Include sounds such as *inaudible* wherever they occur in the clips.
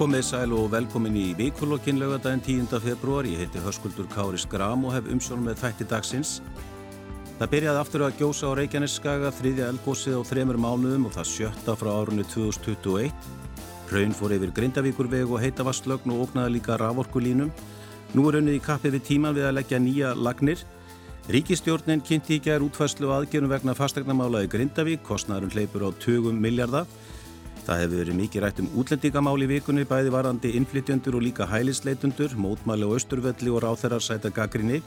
Komið sæl og velkomin í vikulokkin lögadaginn 10. februar. Ég heiti Hörskuldur Káris Gram og hef umsjón með þætti dagsins. Það byrjaði aftur að gjósa á Reykjanesskaga þriðja elgósið á þremur mánuðum og það sjötta frá árunni 2021. Hraun fór yfir Grindavíkurveg og heitavastlögn og ógnaði líka raforkulínum. Nú er unnið í kappið við tíman við að leggja nýja lagnir. Ríkistjórnin kynnti í gerð útfæslu aðgerðum vegna fastegnamála í Grindavík, kostnæðurinn hleypur á 20 miljardar. Það hefur verið mikið rætt um útlendingamál í vikunni, bæði varandi innflytjöndur og líka hælisleitundur, mótmæli og austurvelli og ráþærar sæta gaggrinni.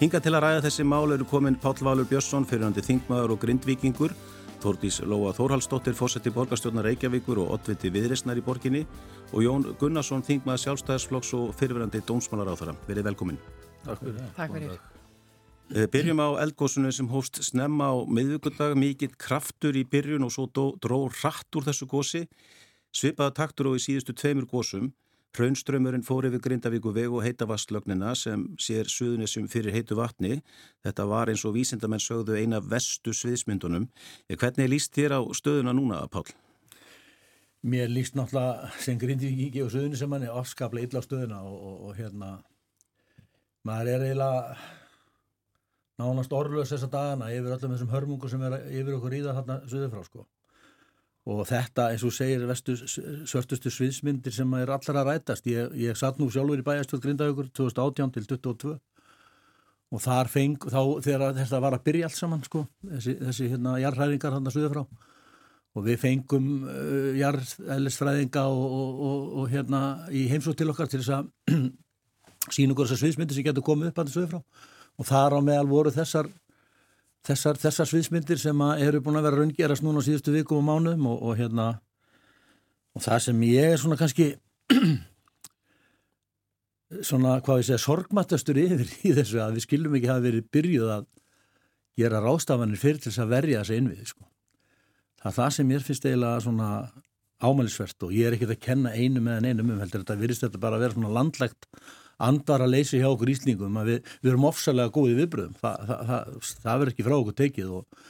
Hinga til að ræða þessi mál eru komin Páll Valur Björnsson, fyrirhandi Þingmaður og Grindvíkingur, Þórdís Lóa Þórhalsdóttir, fósetti borgarstjórnar Reykjavíkur og Ottviti Viðrisnar í borginni og Jón Gunnarsson, Þingmaður sjálfstæðisflokks og fyrirverandi dómsmálar á þeirra. Verið velkomin. Takk fyrir. Takk fyrir. Eh, byrjum á eldgósunum sem hóst snemma á miðvíkundag, mikill kraftur í byrjun og svo dró rætt úr þessu gósi. Svipaða taktur og í síðustu tveimur gósum. Hraunströmmurinn fór yfir Grindavíku veg og heitavastlögnina sem sér suðunissum fyrir heitu vatni. Þetta var eins og vísindamenn sögðu eina vestu sviðsmyndunum. Eh, hvernig líst þér á stöðuna núna, Pál? Mér líst náttúrulega sem Grindavíki og suðunissemanni afskaplega illa á stöðuna og, og, og hérna maður er eiginlega nánast orðlös þessa dagana yfir öllum þessum hörmungu sem er yfir okkur í það þarna söður frá sko. Og þetta eins og segir vestu, svörtustu sviðsmyndir sem er allra að rætast. Ég, ég satt nú sjálfur í bæjastjóð Grindavíkur 2018 til 2022 og þar feng þá þegar þetta var að byrja allt saman sko þessi, þessi hérna jarðhæringar þarna söður frá. Og við fengum uh, jarðælisfræðinga og, og, og, og hérna í heimsótt til okkar til þess að *clears throat* sína okkur þessar sviðsmyndir sem getur komið upp að þessu söður frá og þar á meðal voru þessar, þessar, þessar sviðsmyndir sem eru búin að vera raungerast núna síðustu vikum og mánuðum og, og hérna og það sem ég er svona kannski *clears throat* svona hvað ég segja sorgmattastur yfir í þessu að við skilum ekki hafa verið byrjuð að gera rástafanir fyrir til þess að verja þessu innvið sko. það er það sem ég finnst eiginlega svona ámælisvert og ég er ekkert að kenna einu meðan einum um heldur þetta virðist þetta bara að vera svona landlegt andar að leysi hjá okkur íslingum að við, við erum ofsalega góði viðbröðum Þa, það, það, það verður ekki frá okkur tekið og,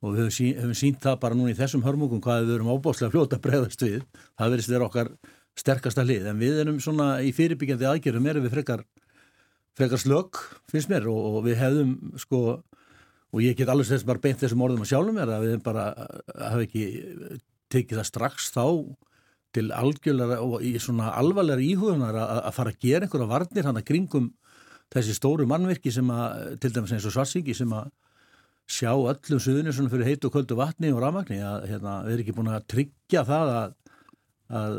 og við hefum, sí, hefum sínt það bara núna í þessum hörmungum hvað við erum ábáslega fljóta að bregðast við. Það verðist vera okkar sterkasta hlið. En við erum svona í fyrirbyggjandi aðgerðum erum við frekar, frekar slögg finnst mér og, og við hefðum sko og ég get alveg þess bara beint þessum orðum að sjálfum er að við bara hafa ekki tekið það strax þá til algjörlega og í svona alvarlega íhugunar að fara að gera einhverja varnir hann að kringum þessi stóru mannverki sem að, til dæmis eins og Svarsingi sem að sjá öllum suðunir svona fyrir heitu og köldu vatni og ramagni að hérna, við erum ekki búin að tryggja það að, að,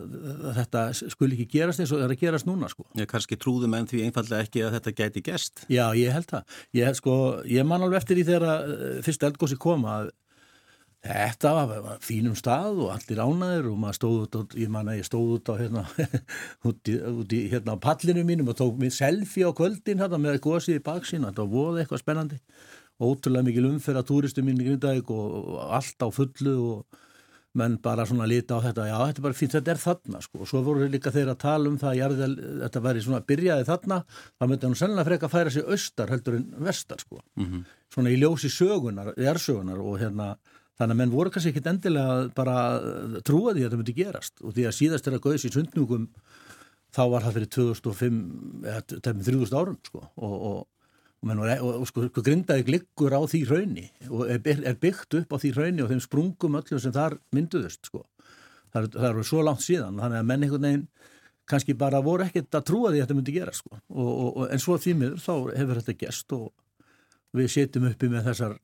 að þetta skul ekki gerast eins og er að gerast núna sko. Ég kannski trúðum en því einfallega ekki að þetta gæti gest. Já, ég held það. Ég, sko, ég man alveg eftir í þegar fyrst eldgósi koma að Þetta var, fínum stað og allir ánaður og maður stóð út á, ég manna ég stóð út á hérna, út í, út hérna á pallinu mínum og tók mér selfie á kvöldin hérna með gósið í baksín, þetta voði eitthvað spennandi, ótrúlega mikil umferð að túristum mín í Grindavík og, allt á fullu og menn bara svona lita á þetta, já þetta er bara fínt, þetta er þarna sko. Og svo voru líka þeir að tala um það að þetta væri svona byrjaði þarna, það myndi hann sennilega freka að færa sig austar heldur en vestar sko, mm -hmm. svona í ljósi sögunar, hérna Þannig að menn voru kannski ekkit endilega bara trúa því að þetta myndi gerast. Og því að síðast er að gauðs í sundnúkum þá var það fyrir 2005 eða 3000 árum sko. Og, og, og, og, og sko grindaði glikkur á því hraunni og er, er byggt upp á því hraunni og þeim sprungum öllum sem þar mynduðust sko. Það, það eru svo langt síðan. Þannig að menn einhvern veginn kannski bara voru ekkit að trúa því að þetta myndi gerast sko. En svo því miður þá hefur þetta gest og við setjum uppi með þessar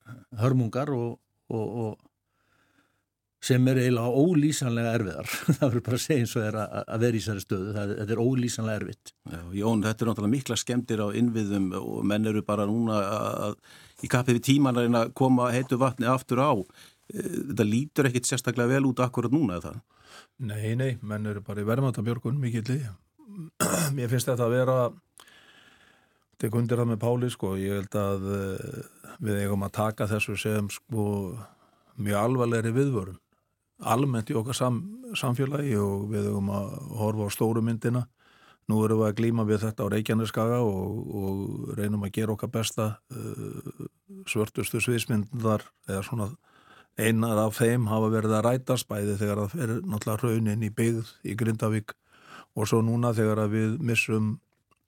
hörmungar og og, og sem er eiginlega ólýsanlega erfiðar. *laughs* Það verður bara að segja eins og er að, að vera í þessari stöðu, það, þetta er ólýsanlega erfitt. Já, Jón, þetta er náttúrulega mikla skemmtir á innviðum og menn eru bara núna að, í kapið við tíman að koma heitu vatni aftur á. Eh, þetta lítur ekkit sérstaklega vel út akkurat núna eða það? Nei, nei, menn eru bara í verðmáttabjörgun mikill í *clears throat* Mér finnst þetta að vera tek undir það með Páli sko, ég held að uh, við eigum að taka þessu sem sko mjög alvarlegri viðvörun. Almennt í okkar sam, samfélagi og við eigum að horfa á stóru myndina. Nú erum við að glíma við þetta á Reykjaneskaga og, og reynum að gera okkar besta uh, svörtustu sviðsmyndar eða svona einar af þeim hafa verið að rætast bæði þegar það er náttúrulega raunin í byggð í Grindavík og svo núna þegar við missum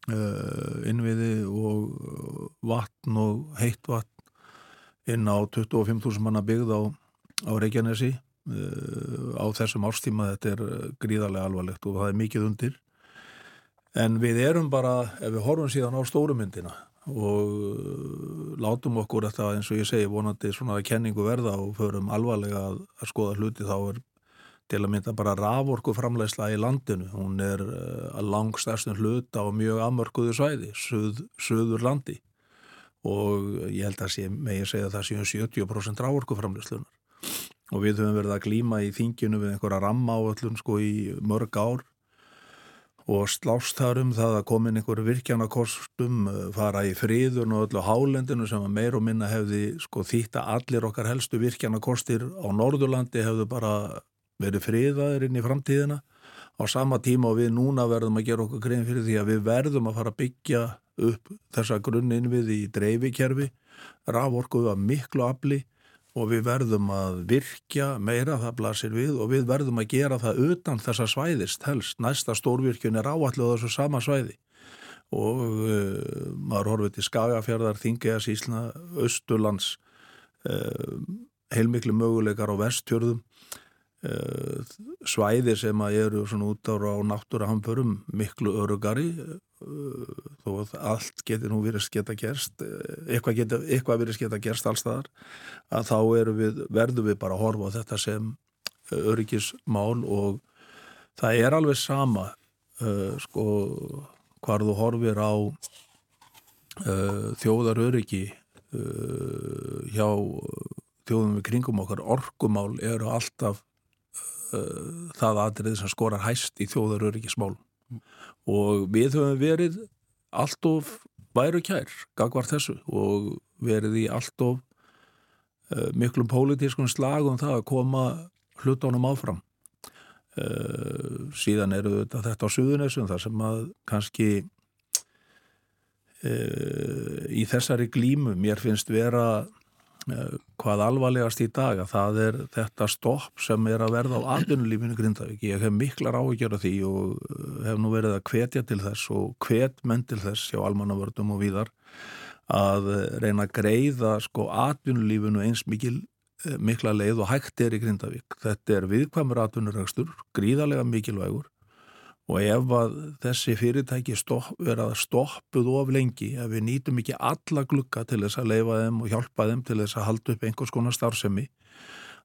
innviði og vatn og heitt vatn inn á 25.000 manna byggð á, á Reykjanesi. Uh, á þessum árstíma þetta er gríðarlega alvarlegt og það er mikið undir. En við erum bara, ef við horfum síðan á stórumyndina og uh, látum okkur þetta eins og ég segi vonandi svona kenningu verða og förum alvarlega að, að skoða hluti þá er til að mynda bara raforku framlegsla í landinu, hún er uh, að langstærstum hluta á mjög amörkuðu svæði, söð, söður landi og ég held að sé, ég segja það séum 70% rávorku framleyslunar og við höfum verið að glýma í þinginu við einhverja ramma á öllum sko í mörg ár. Og slást þar um það að komin einhverju virkjanakostum fara í fríðun og öllu hálendinu sem að meir og minna hefði sko þýtta allir okkar helstu virkjanakostir á Norðurlandi hefðu bara verið fríðaðir inn í framtíðina. Á sama tíma og við núna verðum að gera okkur grein fyrir því að við verðum að fara að byggja upp þessa grunninn við í dreifikerfi, raforkuðu að miklu afli og við verðum að virkja meira það blasir við og við verðum að gera það utan þessa svæðist helst. Næsta stórvirkjun er áalluð þessu sama svæði. Og uh, maður horfið til Skagafjörðar, Þingeas, Ísla, Östurlands, uh, heilmiklu möguleikar á vestjörðum uh, svæði sem að eru svona út ára á náttúrahamförum miklu örugari þó að allt getur nú verið sketa gerst eitthvað, geta, eitthvað verið sketa gerst allstaðar að þá við, verðum við bara að horfa á þetta sem öryggismál og það er alveg sama uh, sko hvar þú horfir á uh, þjóðar öryggi uh, hjá þjóðum við kringum okkar. Orkumál eru alltaf það aðrið sem skorar hæst í þjóðar öryggismál og við höfum verið allt of væru kær gagvar þessu og verið í allt of uh, miklum pólitískun slagum það að koma hlutónum áfram. Uh, síðan eru þetta, þetta á suðunesum þar sem að kannski uh, í þessari glímu mér finnst vera Eh, hvað alvarlegast í dag að það er þetta stopp sem er að verða á atvinnulífinu Grindavík. Ég hef miklar áhyggjör af því og eh, hef nú verið að hvetja til þess og hvet menn til þess hjá almannavördum og víðar að reyna að greiða sko atvinnulífinu eins mikil, eh, mikla leið og hægt er í Grindavík. Þetta er viðkvæmur atvinnuregstur, gríðarlega mikilvægur og ef að þessi fyrirtæki stopp, verða stoppuð of lengi, ef við nýtum ekki alla glukka til þess að leifa þeim og hjálpa þeim til þess að halda upp einhvers konar starfsemi,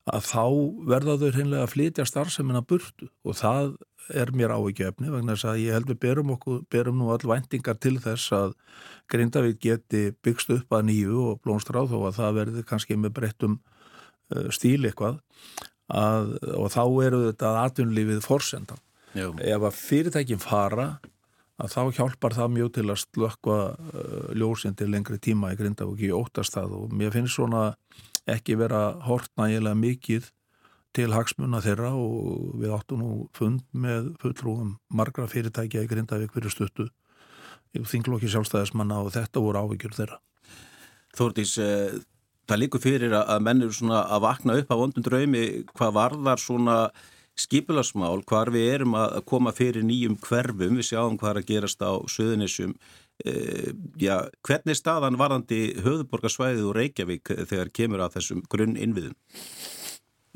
að þá verða þau hreinlega að flytja starfseminna burtu. Og það er mér ávikefni vegna þess að ég held við berum, okkur, berum nú all vendingar til þess að Grindavík geti byggst upp að nýju og blónstráð þó að það verði kannski með breyttum uh, stíl eitthvað að, og þá eru þetta aðtunlífið forsendan Já. ef að fyrirtækin fara að þá hjálpar það mjög til að slökka uh, ljósin til lengri tíma í Grindavík í óttastað og mér finnst svona ekki vera hort nægilega mikið til hagsmuna þeirra og við áttum nú fund með fullrúum margra fyrirtækja í Grindavík fyrir stuttu þinglokki sjálfstæðismanna og þetta voru ávíkjur þeirra Þórtís, eh, það líkur fyrir að menn eru svona að vakna upp af vondum draumi hvað varðar svona skipilarsmál hvar við erum að koma fyrir nýjum hverfum, við sjáum hvað er að gerast á söðunissum e, já, hvernig staðan varandi höfðborgarsvæðið og Reykjavík þegar kemur að þessum grunn innviðum?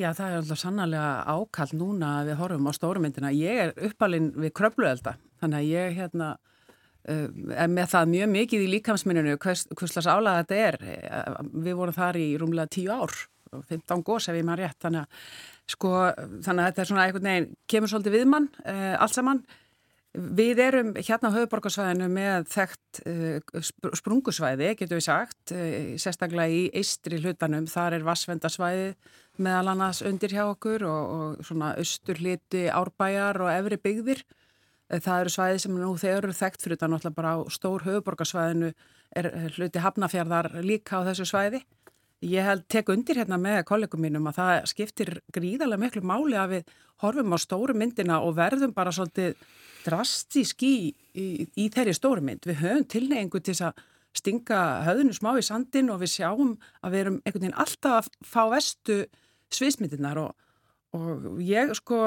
Já, það er alltaf sannarlega ákall núna að við horfum á stórumyndina. Ég er uppalinn við kröpluelda, þannig að ég hérna uh, er með það mjög mikið í líkamsminninu hvers, hverslas álaga þetta er. Við vorum þar í rúmlega tíu ár, 15 gós ef ég maður rétt, þannig að Sko, þannig að þetta er svona einhvern veginn, kemur svolítið við mann, uh, allt saman. Við erum hérna á höfuborgarsvæðinu með þekkt uh, sprungusvæði, getur við sagt, uh, sérstaklega í eistri hlutanum, þar er vassvendarsvæði meðal annars undir hjá okkur og, og svona austur hliti árbæjar og efri byggðir. Það eru svæði sem nú þeir eru þekkt fyrir þetta náttúrulega bara á stór höfuborgarsvæðinu er hluti hafnafjörðar líka á þessu svæði. Ég held tek undir hérna með kollegum mínum að það skiptir gríðarlega miklu máli að við horfum á stóru myndina og verðum bara svolítið drastísk í, í, í þeirri stóru mynd. Við höfum tilneyingu til að stinga höfðinu smá í sandin og við sjáum að við erum einhvern veginn alltaf að fá vestu sviðsmyndinar og, og ég sko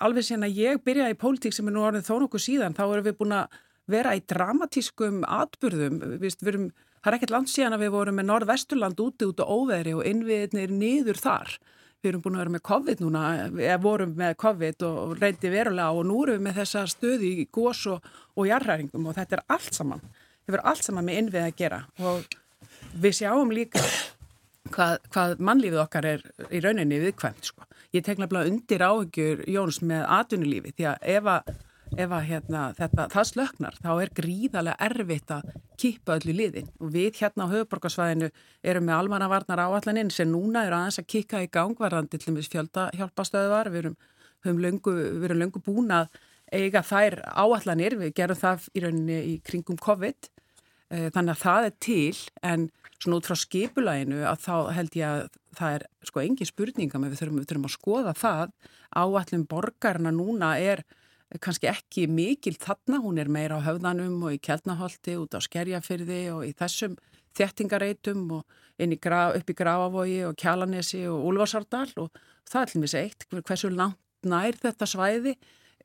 alveg síðan að ég byrjaði í pólitík sem er nú orðið þó nokkuð síðan þá erum við búin að vera í dramatískum atbyrðum, við verum það er ekkert land síðan að við vorum með Norðvesturland úti út á óveri og innviðinir niður þar við erum búin að vera með COVID núna, við vorum með COVID og reyndi verulega og nú erum við með þessa stöði í gós og, og jarræringum og þetta er allt saman, þetta er allt saman með innvið að gera og við sjáum líka hvað, hvað mannlífið okkar er í rauninni viðkvæmt sko. Ég tekla bara undir áhugjur Jóns með atvinnulífi því að ef að ef að hérna, þetta, það slöknar þá er gríðarlega erfitt að kýpa öllu liðin. Og við hérna á höfuborgarsvæðinu erum með almannavarnar áallaninn sem núna er aðeins að kýka í gangvarðandi til þess fjölda hjálpastöðuvar við erum, löngu, við erum löngu búin að eiga þær áallanir við gerum það í rauninni í kringum COVID. Eh, þannig að það er til en svona út frá skipulæginu að þá held ég að það er sko engin spurninga með við þurfum, við þurfum að skoða það. Áallin borgarna núna er kannski ekki mikil þarna, hún er meira á höfðanum og í kjeldnaholti út á skerjafyrði og í þessum þjettingareitum og inn í graf, upp í Grafavogi og Kjalanesi og Úlfarsardal og það er allir eitt, hversu langt nær þetta svæði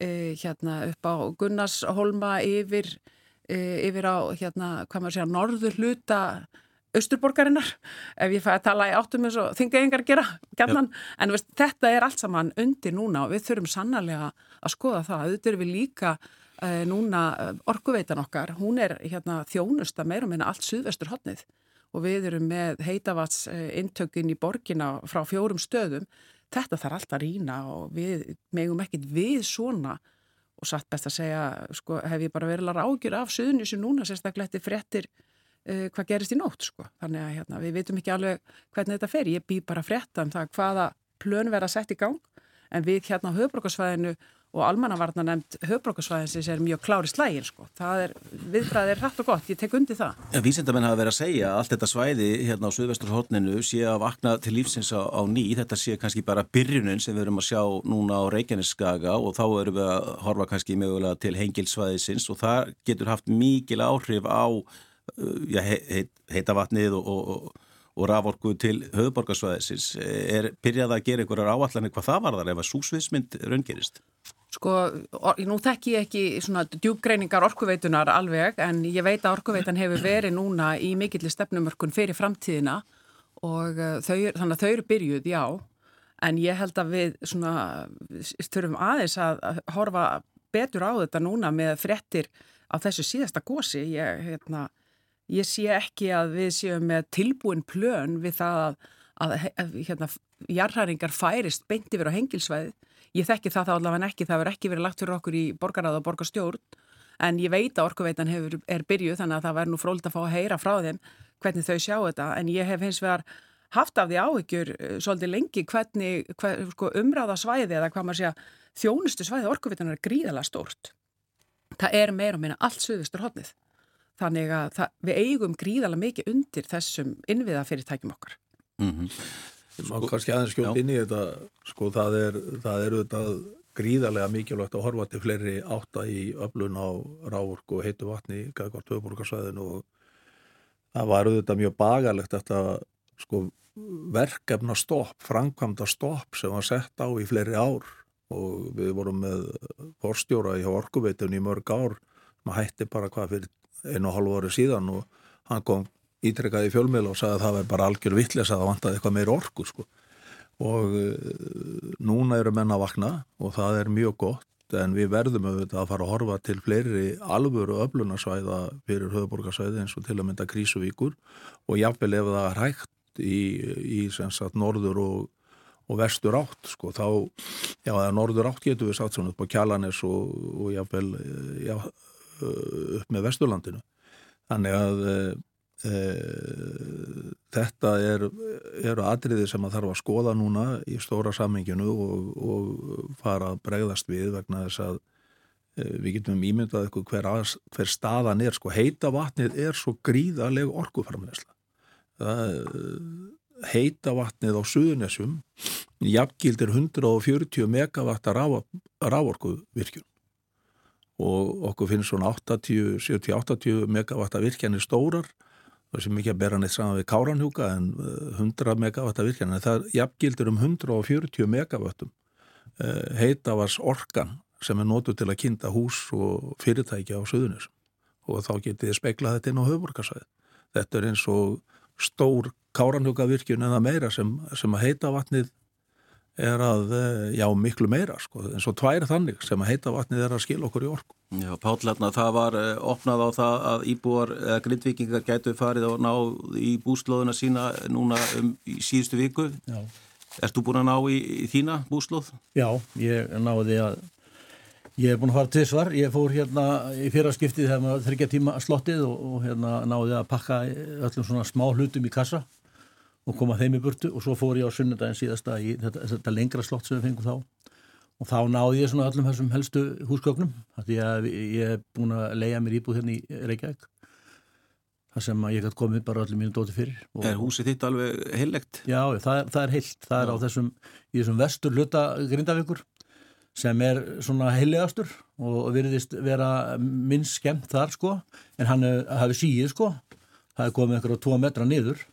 eh, hérna upp á Gunnarsholma yfir, eh, yfir á hérna, hvað maður segja, norður hluta austurborgarinnar ef ég fæ að tala í áttum eins og þingaðingar gera gætnan, en veist, þetta er allt saman undir núna og við þurfum sannarlega að skoða það, auðvitað erum við líka uh, núna uh, orkuveitan okkar. Hún er hérna, þjónusta meirum en allt suðvestur hotnið og við erum með heitavats uh, intökin í borgina frá fjórum stöðum. Þetta þarf alltaf að rína og við megum ekkit við svona. Og satt best að segja, sko, hef ég bara verið að rákjur af suðunisju núna, sérstaklega eftir frettir uh, hvað gerist í nótt sko. Þannig að hérna, við veitum ekki alveg hvernig þetta fer. Ég bý bara frétta um það hvaða plön verða sett í gang en við hérna á höfbrukarsvæðinu og almannavarna nefnd höfbrukarsvæðinsins er mjög klári slægin sko. Það er, viðbræðið er hrætt og gott, ég tek undi það. Ja, Vísendamenn hafa verið að segja að allt þetta svæði hérna á Suðvesturhóttninu sé að vakna til lífsins á, á ný. Þetta sé kannski bara byrjunin sem við erum að sjá núna á Reykjaneskaga og þá erum við að horfa kannski mögulega til hengilsvæðisins og það getur haft mikil áhrif á Uh, já, heit, heita vatnið og, og, og raforku til höfuborgarsvæðisins er byrjað að gera einhverjar áallanir hvað það var þar ef að súsviðsmynd raungerist? Sko, nú þekk ég ekki svona djúbgreiningar orkuveitunar alveg en ég veit að orkuveitan hefur verið núna í mikillir stefnumörkun fyrir framtíðina og uh, þau, þannig að þau eru byrjuð, já. En ég held að við svona þurfum aðeins að horfa betur á þetta núna með frettir á þessu síðasta gósi, ég, hérna ég sé ekki að við séum með tilbúin plön við það að, að, að hérna, jarðhæringar færist beint yfir á hengilsvæði. Ég þekki það þá allavega ekki, það verður ekki verið lagt fyrir okkur í borgaráð og borgarstjórn en ég veit að orkuveitan hefur, er byrjuð þannig að það verður nú fróld að fá að heyra frá þeim hvernig þau sjá þetta en ég hef hins vegar haft af því áhyggjur uh, svolítið lengi hvernig hver, sko, umræða svæði eða hvað maður sé að þjónustu svæði orkuveitan er gríðala stórt. Það er meira og meina allt söðustur hodnið þannig að það, við eigum gríðala mikið undir þessum innviða fyrirtækjum okkar. Mm -hmm. Má sko, kannski aðeins skjótt inn í þetta. Sko það er, það er auðvitað gríðarlega mikilvægt að horfa til fleiri átta í öflun á rávork og heitu vatni í Gagvart höfuborgarsvæðin og það var auðvitað mjög bagalegt þetta sko verkefna stopp, framkvæmda stopp sem var sett á í fleiri ár. Og við vorum með forstjóra í orkuveitunni í mörg ár maður hætti bara hvað fyrir einu og hálfu ári síðan og hann kom ítrekkaði í fjölmiðla og sagði að það var bara algjör vittlis að það vantaði eitthvað meir orku sko. og uh, núna eru menna að vakna og það er mjög gott en við verðum auðvitað að fara að horfa til fleiri alvöru öflunarsvæða fyrir höfuborgarsvæði eins og til að mynda Krísuvíkur og jáfnvel ef það er hægt í, í sagt, norður og, og vestur átt sko, þá, já, norður átt getur við satt svona upp á Kjalanes og, og jáfnvel já, Uh, upp með Vesturlandinu. Þannig að e, þetta er, eru atriði sem að þarf að skoða núna í stóra samminginu og, og fara að bregðast við vegna þess að e, við getum ímyndað eitthvað hver, að, hver staðan er. Sko heita vatnið er svo gríðaleg orgufarmlegsla heita vatnið á Suðunessum jafngildir 140 megavatta rávorku virkjun og okkur finnst svona 70-80 megavatta virkjanir stórar. Það sem ekki að bera neitt saman við Káranhjúka en 100 megavatta virkjanir. Það jafngildur um 140 megavattum uh, heitavars orkan sem er nótu til að kynna hús og fyrirtækja á söðunis og þá getið þið speklað þetta inn á höfburgarsvæði. Þetta er eins og stór káranhugavirkjun eða meira sem, sem að heita vatnið er að, eh, já, miklu meira sko, eins og tvær þannig sem að heita vatnið er að skilja okkur í orku. Já, Pállarna, það var eh, opnað á það að íbúar eða grindvikingar gætu farið og ná í búslóðuna sína núna um í síðustu viku. Já. Erst þú búin að ná í, í þína búslóð? Já, ég náði að Ég hef búin að fara til svar, ég fór hérna í fyrraskiptið þegar maður þryggja tíma slottið og, og hérna náði að pakka öllum svona smá hlutum í kassa og koma þeim í burtu og svo fór ég á sunnudagin síðasta í þetta, þetta lengra slott sem við fengum þá og þá náði ég svona öllum þessum helstu húsgögnum því að ég hef búin að leia mér íbúð hérna í Reykjavík þar sem ég hef komið bara öllum mínu dóti fyrir. Og, er húsið þitt alveg heillegt? Já, það, það er heilt, það Já. er á þessum, í þessum vestur hluta grindavíkur sem er svona heilegastur og virðist vera minnst skemmt þar sko en hann hafi síið sko það er komið einhverja tvo metra niður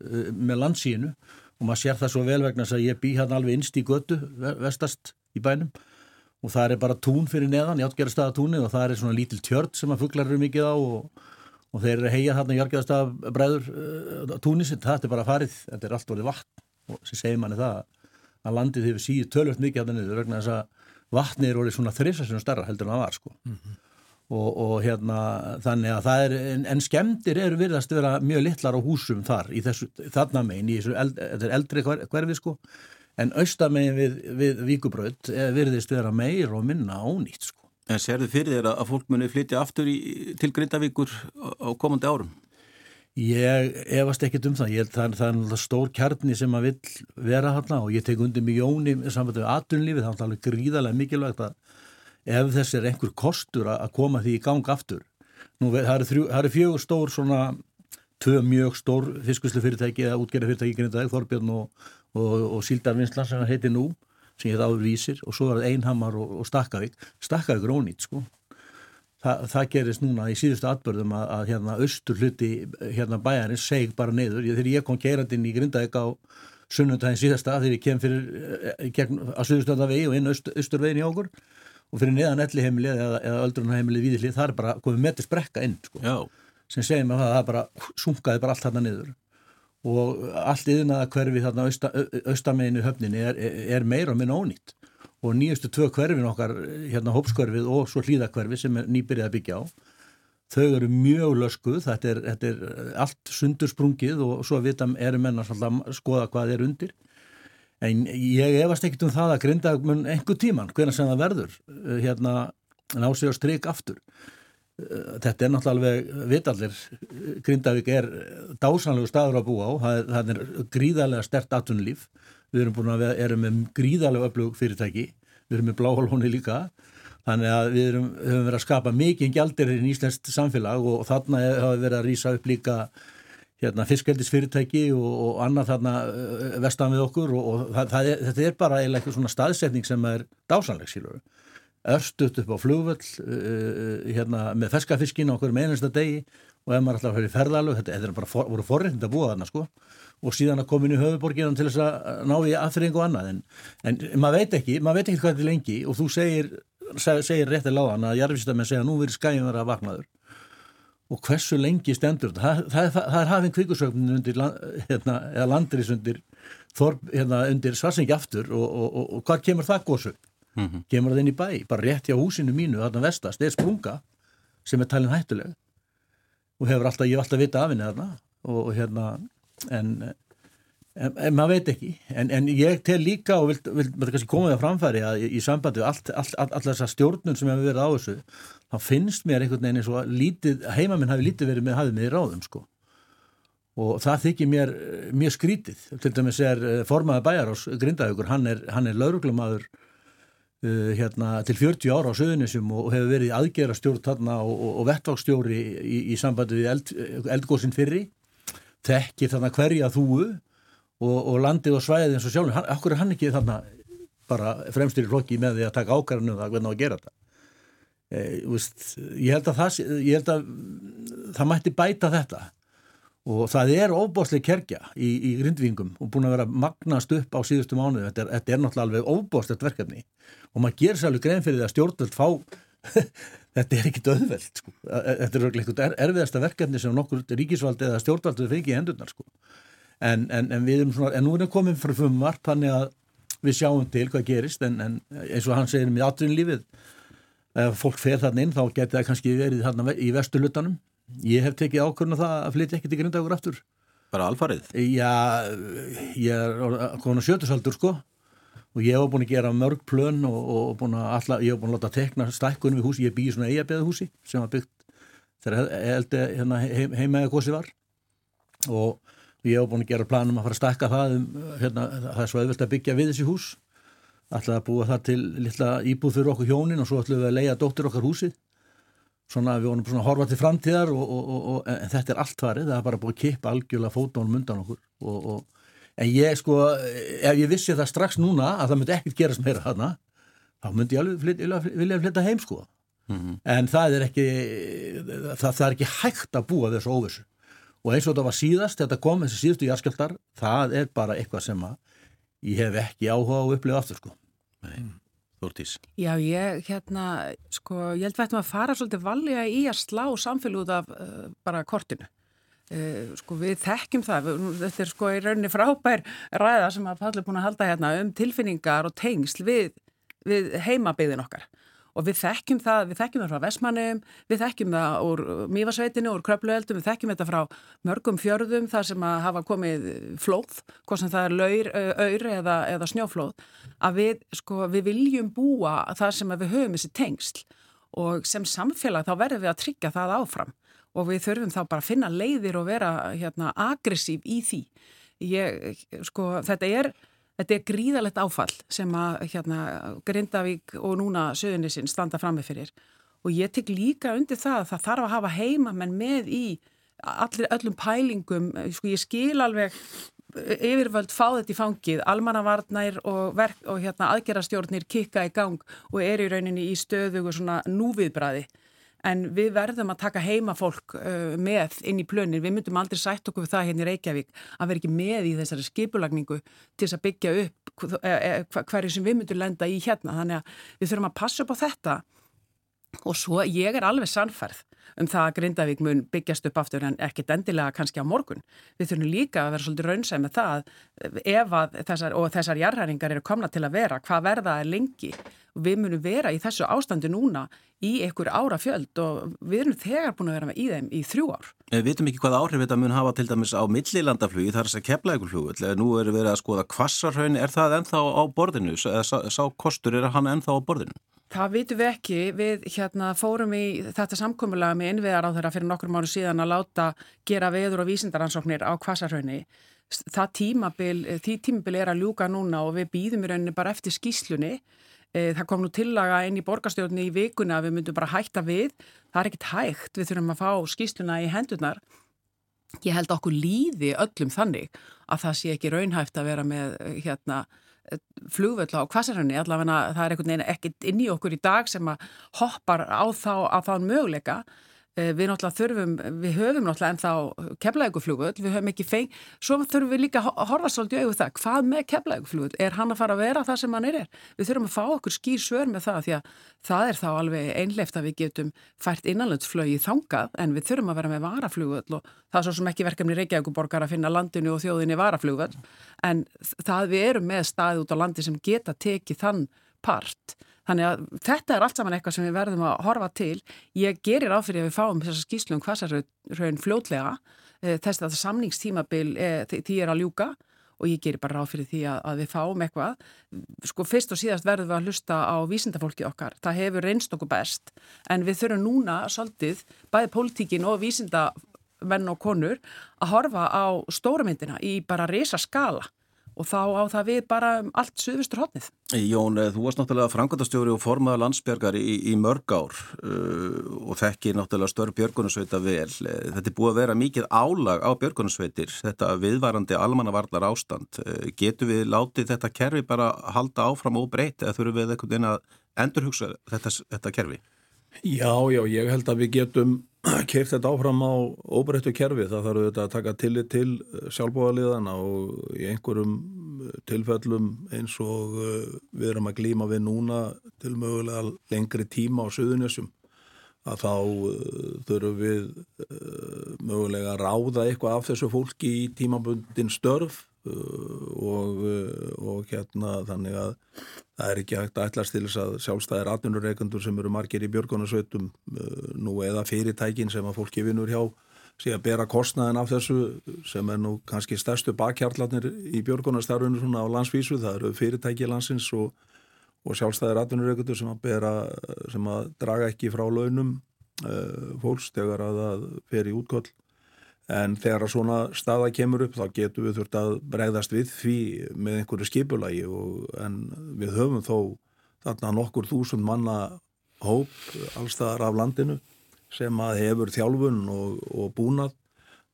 með landsíinu. Og maður sér það svo vel vegna að ég bý hérna alveg innst í götu vestast í bænum. Og það er bara tún fyrir neðan, játgerðarstaða og það er svona lítil tjörd sem að fugglar eru mikið á og, og þeir heia hérna játgerðarstaða bræður uh, túnisinn, það er bara farið, þetta er allt orðið vatn. Og sem segir manni það að landið hefur síðu tölvöld mikið það niður vegna þess að vatnið er orðið svona þrifsastunum starra heldur en það var sko. Mm -hmm. Og, og hérna þannig að það er en, en skemdir eru virðast vera mjög litlar á húsum þar í þessu þarna megin í þessu eld, eldri hver, hverfi sko. En austamegin við, við Víkubraut eh, virðist vera meir og minna ónýtt sko. En serðu fyrir þér að fólk muni flytja aftur í, til Grindavíkur á komandi árum? Ég efast ekkit um það, ég held það, það er stór kjarni sem að vill vera hann og ég tek undir mig jóni saman með aðtunlífið, það er alveg gríðarlega mikilvægt að ef þess er einhver kostur að koma því í gang aftur. Nú, það eru, eru fjögur stór svona, tvö mjög stór fiskuslu fyrirtæki eða útgerða fyrirtæki Grindavík, Þorbjörn og, og, og Síldarvinnslan sem það heiti nú, sem ég þá vísir og svo er það Einhamar og, og Stakkavík. Stakkavík er ónýtt sko. Þa, það gerist núna í síðustu atbörðum að, að hérna austur hluti hérna bæjarins seg bara neyður. Þegar ég kom gerandinn í Grindavík á sunnundagin síðasta þegar ég kem fyrir eh, gegn, að suðustöða vegi og inn aust, austurvegin í okkur og fyrir neðan elli heimilið eða, eða öldrunarheimilið viðlið það er bara komið metist brekka inn sko, sem segir mér að það bara sunkaði bara allt þarna niður. Og allt yfirnaða hverfi þarna austa, austameginu höfninni er, er meira og minna ónýtt. Og nýjustu tvö hverfin okkar, hérna hópskverfið og svo hlýðakverfi sem er nýbyrjað að byggja á þau eru mjög löskuð þetta er, þetta er allt sundursprungið og svo vita erum menna að skoða hvað er undir en ég efast ekkit um það að grindagun einhver tíman, hvernig sem það verður hérna ná sig á stryk aftur. Þetta er náttúrulega vitallir Grindavík er dásanlegu staður að búa á. Það það er gríðarlega stert atunlíf við erum búin að vera, erum með gríðarlega öflug fyrirtæki, við erum með bláhólóni líka, þannig að við erum, höfum verið að skapa mikið gjaldir í Íslandst samfélag og þarna hafa verið að rýsa upp líka hérna, fiskveldisfyrirtæki og, og annað þarna vestan við okkur og, og það, það er, þetta er bara eiginlega eitthvað svona staðsetning sem er dásanleg sílur. Örstuðt upp á flugvöll uh, hérna, með ferskafiskin okkur með einasta degi og ef maður að höfði ferðalög, þetta er bara for, voru forrind að búa þarna sko. Og síðan að koma inn í höfuborginu til þess að ná í aðfyrir og annað. En, en maður veit ekki, maður veit ekki hvað þetta er lengi og þú segir, segir réttilega á hann að jarfistamenn segja nú verið skæðin vera vaknaður og hversu lengi stendur það, það, það, það er hafinn kvikusögnin undir hérna, eða landris undir, hérna, undir svarsengi aftur og, og, og, og hvað kemur það góðsögn? Mm -hmm. Kemur það inn í bæ, bara rétt hjá húsinu mínu þarna vestast, það er sprunga sem er talin hættuleg. Og hefur alltaf, ég hef alltaf vitað af henni þarna. Og hérna en, en, en maður veit ekki. En, en ég tel líka og vil, vil, vil koma það framfæri að í, í sambandi allt, allt, allt, allt þessar stjórnum sem hefur verið á þessu þá finnst mér einhvern veginn eins og lítið, heimaminn hafi lítið verið með hafið með í ráðum sko. Og það þykir mér mjög skrítið. Til dæmis er eh, formaði bæjar ás Grindavíkur, hann er, er lauruglumadur uh, hérna til 40 ára á söðunisum og hefur verið aðgerastjórn þarna og, og, og vettvákstjóri í, í sambandi við eld, eldgóðsinn fyrri. Þekkir þannig hverja þúu og, og landið og svæðið eins og sjálf hann, okkur er hann ekki þannig bara fremstur í flokki með því að taka ákvarðinu um það hvernig á að gera þetta veist, ég held að það ég held að það mætti bæta þetta og það er óbáslega kerkja í, í grindvingum og búin að vera magnast upp á síðustu mánuðu, þetta er, þetta er náttúrulega alveg óbáslegt verkefni og maður gerir sér alveg grein fyrir því að stjórnvöld fá *laughs* þetta er ekkit öðveld sko. þetta er eitthvað erfiðasta verkefni sem nokkur ríkisvaldi eða stjórnvaldu fengi í endurnar sko. en, en, en svona, en nú erum komið frá fumvarp þannig að við sjáum til hvað gerist en, eins og hann segir með atvinnlífið ef fólk fer þarna inn þá getur það kannski verið þarna í vesturlutanum Ég hef tekið ákvörna það að flytja ekki til grindagur aftur. Bara alfarið? Já, ég er konar sjötusaldur sko. Og ég hef búin að gera mörg plön og, og búin alla, ég hef búin að láta tekna stækkunum í húsi, ég býði svona eigabeðahúsi sem var byggt þegar eldi hérna, heim, heimaða gósi var. Og ég hef búin að gera planum að fara að stækka það um, hérna, það er svo auðvilt að byggja við þessi hús alltaf að búa það til litla íbúð fyrir okkur hjónin og svo ætlum við að leia dóttir okkar húsið. Svona við vonum svona að horfa til framtíðar og, og, og, en þetta er allt farið, það er bara búið að kippa algjörlega fótónum undan okkur en ég sko, ef ég vissi það strax núna að það myndi ekkert gerast meira hana, þá myndi ég alveg vilja, vilja flytta heim sko. Mm -hmm. en það er ekki það, það er ekki hægt að búa þessu óvissu. Og eins og þetta var síðast, þetta kom þessi síðustu jarskjöldar, það er bara eitthvað sem að ég hef ekki áhuga á að upplifa aftur sko Nei Þórtís? Já, ég, hérna, sko, ég held að þetta fara svolítið valja í að slá samfélag út af uh, bara kortinu. Uh, sko, við þekkjum það, við, þetta er sko í rauninni frábær ræða sem að Palli er búin að halda hérna um tilfinningar og tengsl við, við heimabiðin okkar og við þekkjum það, við þekkjum það frá Vesmanum, við þekkjum það úr Mývasveitinu, úr Kröplueldum, við þekkjum þetta frá mörgum fjörðum þar sem að hafa komið flóð, hvort sem það er laur, auður eða, eða snjóflóð, að við, sko, við viljum búa þar sem við höfum þessi tengsl og sem samfélag þá verðum við að tryggja það áfram og við þurfum þá bara að finna leiðir og vera hérna, aggressív í því. Ég, sko, þetta er Þetta er gríðalegt áfall sem að hérna, Grindavík og núna söðunisinn standa frammi fyrir. Og ég tek líka undir það að það þarf að hafa heima menn með í allir öllum pælingum, sko ég skil alveg yfirvöld fá þetta í fangið, almannavarnær og, og hérna, aðgerastjórnir kikka í gang og er í rauninni í stöðu og svona núviðbræði en við verðum að taka heima fólk uh, með inn í plönir, við myndum aldrei sætt okkur við það hérna í Reykjavík að vera ekki með í þessari skipulagningu til þess að byggja upp e, e, hverju sem við myndum lenda í hérna, þannig að við þurfum að passa upp á þetta og svo ég er alveg sannferð um það að Grindavík mun byggjast upp aftur en ekkit endilega kannski á morgun. Við þurfum líka að vera svolítið raunsæð með það ef að þessar, og þessar jarðhæringar eru komna til að vera, hvað verða er lengi við munum vera í þessu ástandi núna í einhver ára fjöld og við erum þegar búin að vera með í þeim í þrjú ár. Við veitum ekki hvað áhrif þetta mun hafa til dæmis á millilandaflugi þar þess að kepla ykkur flug nú eru við að skoða kvassarhaun er það ennþá á borðinu sá kostur er hann ennþá á borðinu? Það vitum við ekki, við hérna, fórum í þetta samkómulega með innviðar á þeirra fyrir nokkur mánu síðan að láta gera veður og vísindaransóknir á kvassarhaunni það tímabil, því tímabil er að ljúka núna og við býðum í rauninni bara eftir skýslunni Eh, það kom nú tillaga inn í borgarstjórni í vikuna að við myndum bara hætta við. Það er ekkit hægt, við þurfum að fá skýsluna í hendunar. Ég held okkur líði öllum þannig að það sé ekki raunhæft að vera með hérna, flugvöld á kvassarhönni. Allavega það er ekkit inn í okkur í dag sem hoppar á þá möguleika. Eh, við náttúrulega þurfum, við höfum náttúrulega ennþá keflauguflugull, við höfum ekki feng, svo þurfum við líka að horfa svolítið auðvitað hvað með keflauguflugull, er hann að fara að vera það sem hann er? Við þurfum að fá okkur skýr svör með það því að það er þá alveg einleft að við getum fært innanlandsflögi þangað en við þurfum að vera með varaflugull og það er svo sem ekki verkefni Reykjavíkuborgar að finna landinu og þjóðinni varaflugull en það við erum með Þannig að þetta er allt saman eitthvað sem við verðum að horfa til. Ég gerir áfyrir að við fáum þessa skýslu um hvaðsarraun fljótlega eh, þess að samningstímabil eh, því er að ljúka og ég gerir bara áfyrir því að, að við fáum eitthvað. Sko fyrst og síðast verðum við að hlusta á vísindafólki okkar. Það hefur reynst okkur best en við þurfum núna svolítið bæði pólitíkin og vísindamenn og konur að horfa á stórumyndina í bara resa skala og þá á það við bara um allt suðvistur hodnið. Jón, eh, þú varst náttúrulega frangandastjóri og formaða landsbjörgar í, í mörg ár uh, og þekki náttúrulega störf björgunarsveita vel. Eh, þetta er búið að vera mikið álag á björgunarsveitir, þetta viðvarandi almannavarlar ástand. Uh, getur við látið þetta kerfi bara halda áfram og breyta eða þurfum við einhvern veginn að endurhugsa þetta, þetta kerfi? Já, já, ég held að við getum *clears throat* keirt þetta áfram á óbreyttu kerfi það þarf auðvitað að taka tillit til sjálfbóðaliðana og í einhverjum tilfellum eins og við erum að glíma við núna til mögulega lengri tíma á suðunessum að þá þurfum við mögulega að ráða eitthvað af þessu fólki í tímabundin störf og, og hérna þannig að það er ekki hægt að ætlast til þess að sjálfstæðir atvinnureikandur sem eru margir í björgunarsveitum nú eða fyrirtækin sem að fólki vinnur hjá sé að bera kostnaðin af þessu sem er nú kannski stærstu bakkjarlatnir í björgunarstarfinu svona á landsvísu. Það eru fyrirtæki landsins og, og sjálfstæðir atvinnureikandur sem að bera sem að draga ekki frá launum uh, fólks þegar að það fer í útkoll en þegar að svona staða kemur upp þá getum við þurft að bregðast við því með einhverju skipulagi og, en við höfum þó þarna nokkur þúsund manna hóp allstaðar af landinu sem að hefur þjálfun og, og búnað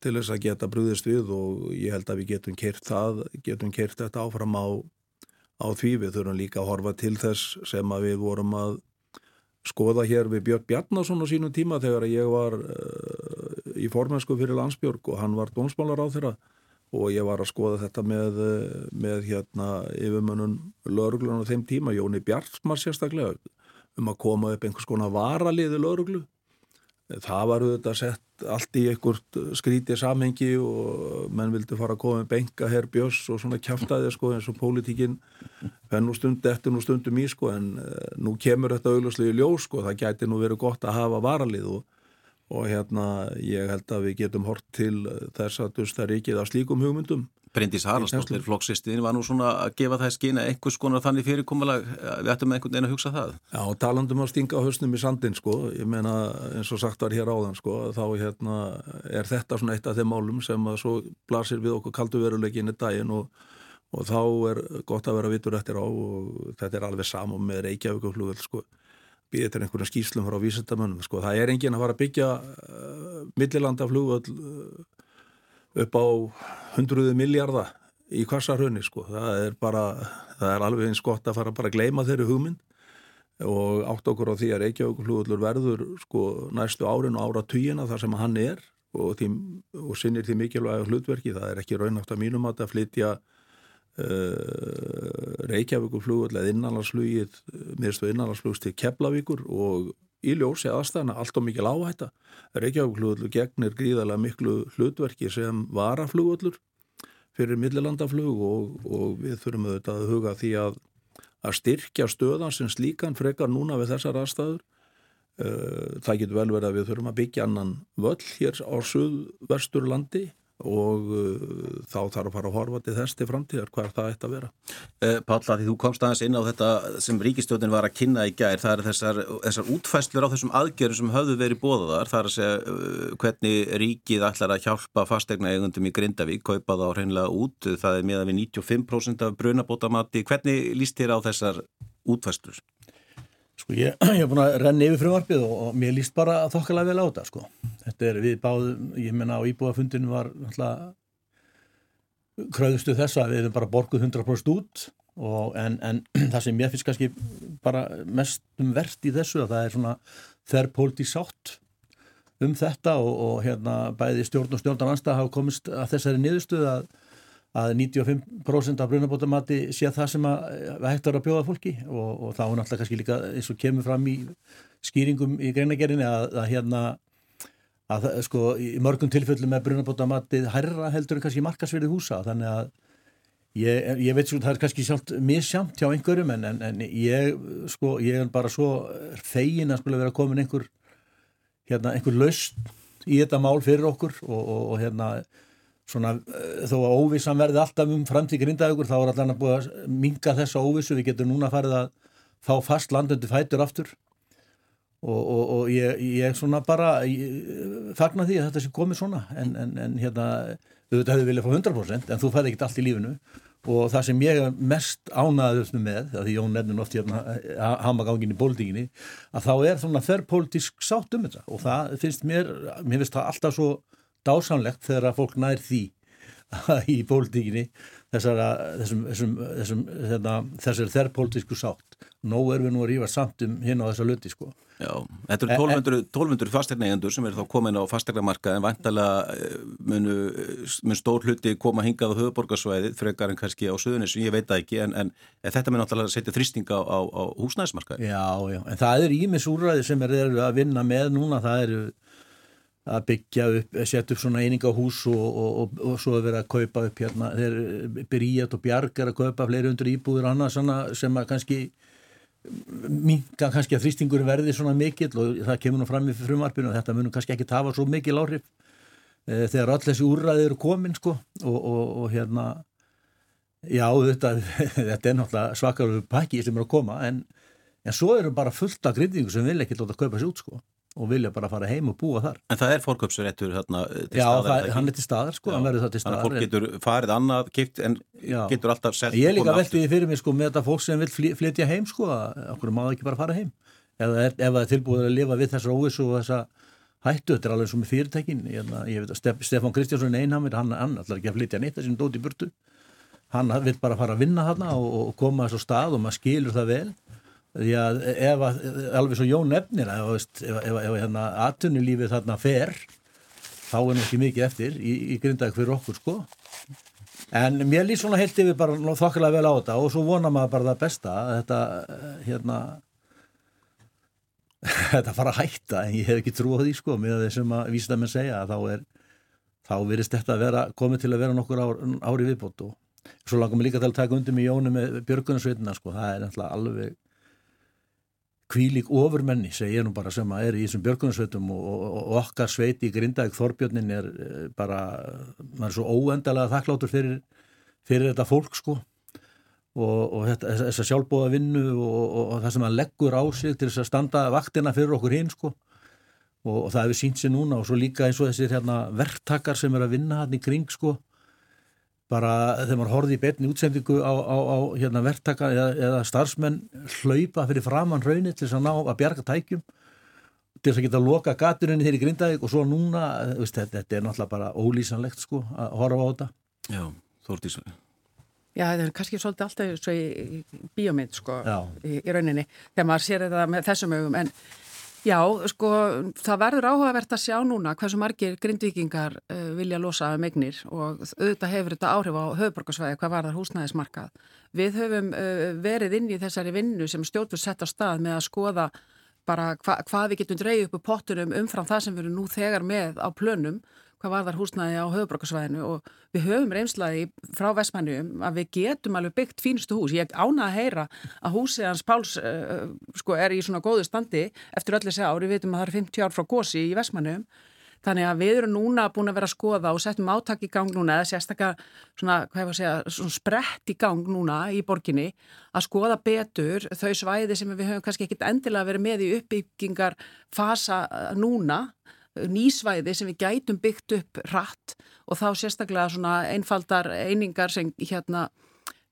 til þess að geta brúðist við og ég held að við getum kert það, getum kert þetta áfram á, á því. Við þurfum líka að horfa til þess sem að við vorum að skoða hér við Björn Bjarnason á sínum tíma þegar ég var uh, í formensku fyrir landsbjörg og hann var dónsmálar á þeirra og ég var að skoða þetta með, með hérna yfirmönnun lauruglun á þeim tíma, Jóni Bjartsmar sérstaklega um að koma upp einhvers konar varaliði lauruglu það var auðvitað sett allt í einhvert skrítið samhengi og menn vildi fara að koma með benga herr Björns og svona kæftæði sko eins og pólitíkin fenn nú stund eftir nú stundum í sko en uh, nú kemur þetta auðvitað í ljós sko það gæti nú verið gott að hafa varalið og, og hérna ég held að við getum hort til þess að dusta ríkið af slíkum hugmyndum. Bryndís Haraldsdóttir, flokksistin, var nú svona að gefa það skina einhvers konar þannig fyrirkomulag við ættum einhvern veginn að hugsa það. Já, talandum að stinga höstnum í sandin, sko, ég meina eins og sagt var hér áðan, sko, þá hérna er þetta svona eitt af þeim málum sem að svo blasir við okkur kaldu veruleikinni daginn og, og þá er gott að vera vitur eftir á og þetta er alveg saman með Reykjavíkuflugvel, sko, býðið til einhverjum skýslum frá vísendamönnum, sko, það er engin að fara að byggja uh, millilandaflugvel uh, upp á hundruðu miljardar í kvassarhunni sko. Það er bara, það er alveg eins gott að fara bara að gleima þeirri hugmynd og átt okkur á því að Reykjavík hlúðullur verður sko næstu árin og ára týjina þar sem hann er og, því, og sinnir því mikilvæg hlutverki. Það er ekki raunátt að mínum að flytja uh, Reykjavík hlúðull eða innanlandsflugið, miðurstu innanlandsflugs til Keflavíkur og í ljósi aðstæðana allt og mikil áhætta. Reykjavík-flugvöldur gegnir gríðarlega miklu hlutverki sem varaflugvöldur fyrir millilandaflug og, og við þurfum auðvitað að huga því að, að styrkja stöðan sem slíkan frekar núna við þessar aðstæður. Það getur vel verið að við þurfum að byggja annan völl hér á suðvesturlandi og uh, þá þarf að fara að horfa til þess til framtíðar hvað það eitt að vera uh, Pálla, því þú komst aðeins inn á þetta sem ríkistjóðin var að kynna í gær það er þessar, þessar útfæslur á þessum aðgerðum sem höfðu verið bóðaðar það er að segja uh, hvernig ríkið ætlar að hjálpa fastegna eigundum í Grindavík kaupa þá hreinlega út, það er miða við 95% af brunabótamati, hvernig líst þér á þessar útfæslur? Sko ég, *clears throat* hef búin að renna yfir frumvarpið og, og mér líst bara þokkalega vel á þetta sko. Þetta er við báðum, ég menna á íbúafundinu var alltaf kröðustu þess að við erum bara borguð 100% út og, en, en *clears throat* það sem ég finnst kannski bara mest um verðt í þessu að það er svona þerrpólti sátt um þetta og, og hérna bæði stjórn og stjórn anstað hafa komist að þessari niðurstuð að að 95% af brunabótamati sé það sem að, hægt er að bjóða fólki. Og, og þá er náttúrulega kannski líka eins og kemur fram í skýringum í greinagerðinni að, að hérna að sko í mörgum tilfellum með brunabótamatið hærra heldur kannski markasverði húsa. Þannig að ég, ég veit svo það er kannski sjálft missjamt hjá einhverjum en, en, en ég sko ég er bara svo fegin að vera komin einhver hérna einhver laust í þetta mál fyrir okkur. Og, og, og hérna svona eh, þó að óvissan verði alltaf um framtík grindaðugur þá er allan að búið að minga þessa óvissu, við getum núna farið að fá fast landundi fætur aftur. Og, og, og ég, ég svona bara ég, fagna því að þetta sé komið svona. En, en, en hérna, auðvitað hefur viljað fá 100% en þú fæði ekkert allt í lífinu. Og það sem ég er mest ánaðust með, því Jón nefnir oft hérna hamagangin í pólitíkinni, að þá er svona þerr pólitísk sátt um þetta. Og það finnst mér, mér finnst það alltaf svo dásanlegt þegar að fólk nær því *laughs* í pólitíkinni þessara, þessum, þessum, þessum, hérna, sátt. Nó er við nú að rífa samt um hinn á þessa luti sko. Já, þetta eru 1200, 1200 fastegnaeigendur sem eru þá komin á fastegnamarka en vantalega eh, munu mun stór hluti koma hingað á höfuborgarsvæði frekar en kannski á söðunisum, ég veit það ekki en, en, en þetta mun náttúrulega setja þrýstinga á, á, á húsnæðismarkaði. Já, já, en það eru ímis úrræði sem er að vinna með núna, það eru að byggja upp, setja upp svona einingahús og, og, og, og svo að vera að kaupa upp hérna, þeir byrjat og bjargar að kaupa fleiri undir íbúður annars sem að kannski minga kannski að þrýstingur verði svona mikill og það kemur nú fram í frumarpinu og þetta munum kannski ekki tafa svo mikil áhrif e, þegar all þessi úrræði eru komin sko og hérna já þetta, *laughs* þetta er náttúrulega svakar pakki sem eru að koma en, en svo eru bara fullt af grindingu sem vil ekki láta kaupa sér út sko og vilja bara fara heim og búa þar. En það er fórköpsréttur hérna til Já, staðar? Já, hann er til staðar sko, já, hann verður það til staðar. Þannig að fólk getur farið annað kipt en já. getur alltaf sett Ég er líka veldið fyrir mig sko með þetta fólk sem vil flytja heim sko, okkur má ekki bara fara heim eða ef það er tilbúið að lifa við þessa óvis og þessa hættu, þetta er alveg svo með fyrirtækin ég, ég veit að Stefán Kristjánsson Einhamir hann, hann ætlar ekki að flytja neitt þessum dóti burtu hann vil bara fara að vinna þarna og, og koma þessu stað og maður skilur það vel því að ef að, alveg svo Jón nefnir að ef, ef, ef hérna aðtunulífið þarna fer þá er nú ekki mikið eftir í, í grindag fyrir okkur sko. En mér lýst svona heilt yfir bara þokkilega vel á þetta og svo vonar maður bara það besta að þetta hérna *laughs* þetta fara að hætta en ég hef ekki trú á því sko með þessum að vísta með segja að þá er þá virðist þetta að vera komið til að vera nokkur ár, ári viðbót og svo langum við líka til að taka undir með Jónu með Björgunarsveitina sko það er náttúrulega alveg kvílík ofurmenni, segja nú bara sem að er í þessum björgunarsveitum og, og, og okkar sveiti í Grindavík Þorbjörnin er eh, bara, maður er svo óendalega þakkláttur fyrir, fyrir þetta fólk sko. Og, og þetta, þessa sjálfbóða vinnu og það sem að leggur á sig til þess að standa vaktina fyrir okkur hinn sko. Og það hefur sínt sér núna og svo líka eins og þessir hérna, verktakar sem er að vinna hann í kring sko bara þegar maður horfið í betni útsendingu á, á, á hérna, verktaka eða, eða starfsmenn hlaupa fyrir framann raunir til þess að ná að bjarga tækjum til þess að geta loka gaturinn þeirri grindaðið og svo núna, veist, þetta, þetta er náttúrulega bara ólýsanlegt sko að horfa á þetta. Já, Þórtísvöld Já, það er kannski svolítið alltaf svo í bíómynd sko í, í rauninni þegar maður sér þetta með þessum ögum en Já, sko, það verður áhugavert að sjá núna hversu margir grindvikingar uh, vilja losa af megnir og auðvitað hefur þetta áhrif á höfuborgarsvæði hvað var þar húsnæðismarkað. Við höfum uh, verið inn í þessari vinnu sem stjórnur sett á stað með að skoða bara hva, hvað við getum dreyið upp á pottunum umfram það sem við erum nú þegar með á plönum hvað var þar húsnæði á höfubrókarsvæðinu og við höfum reynslaði frá Vestmannum að við getum alveg byggt fínstu hús. Ég ána að heyra að húsið hans Páls uh, sko, er í svona góðu standi eftir öllu þessi ári, við veitum að það er 50 ár frá gósi í Vestmannum. Þannig að við erum núna búin að vera að skoða og settum áttak í gang núna, eða sérstaklega svona, hvað var að segja, svona sprett í gang núna í borginni að skoða betur þau svæði sem við höfum kannski ekkit endilega verið með í uppbyggingar fasa núna nýsvæði sem við gætum byggt upp rætt og þá sérstaklega svona einfaldar einingar sem, hérna,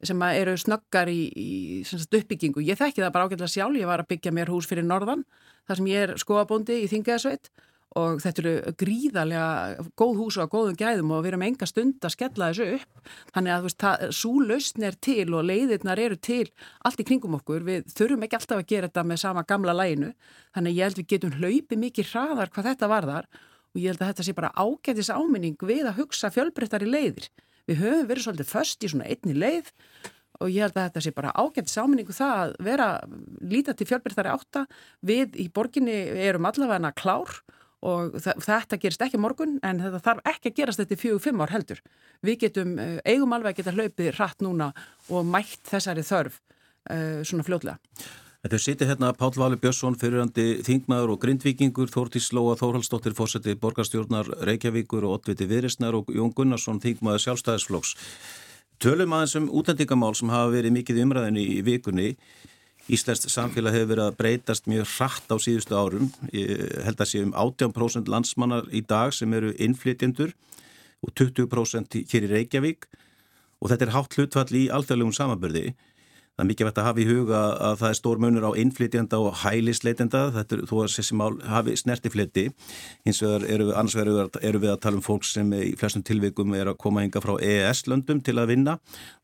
sem eru snöggar í, í uppbyggingu. Ég þekki það bara ágætilega sjálf, ég var að byggja mér hús fyrir norðan þar sem ég er skoabóndi í Þingaðsveit og þetta eru gríðarlega góð hús og góðum gæðum og við erum enga stund að skella þessu upp. Þannig að þú veist, svo lausn er til og leiðirnar eru til allt í kringum okkur. Við þurfum ekki alltaf að gera þetta með sama gamla læginu, þannig ég held við getum hlaupið mikið hraðar hvað þetta varðar og ég held að þetta sé bara ágætis áminning við að hugsa fjölbreyttar í leiðir. Við höfum verið svolítið först í svona einni leið og ég held að þetta sé bara ágætis áminningu það að vera lítið til fjölbreyttari átta. Við í borginni erum allavega klár og þetta gerist ekki morgun en þetta þarf ekki að gerast þetta í fjög fimm ár heldur. Við getum, eh, eigum alveg að geta hlaupið rætt núna og mætt þessari þörf uh, svona fljóðlega. Þetta sýti hérna Pál Valur Björnsson, fyrirandi Þingmaður og Grindvíkingur, Þórtís Lóa Þórhaldsdóttir, fórseti borgarstjórnar Reykjavíkur og Otviti Virisnar og Jón Gunnarsson, Þingmaður sjálfstæðisflóks. Tölum aðeins um útendingamál sem hafa verið mikið umræðinni í vikunni. Íslensk samfélag hefur verið að breytast mjög hratt á síðustu árum. Ég held að sé um 18% landsmannar í dag sem eru innflytjendur og 20% hér í Reykjavík og þetta er hátt hlutfall í alþjóðlegum samanbyrði. Það er mikið vett að hafa í huga að það er stór munur á innflytjanda og hælisleitenda, þetta er þó að þessi mál hafi snertifliti. Hins vegar eru, vegar eru við að tala um fólk sem í flestum tilvikum er að koma hinga frá EES-löndum til að vinna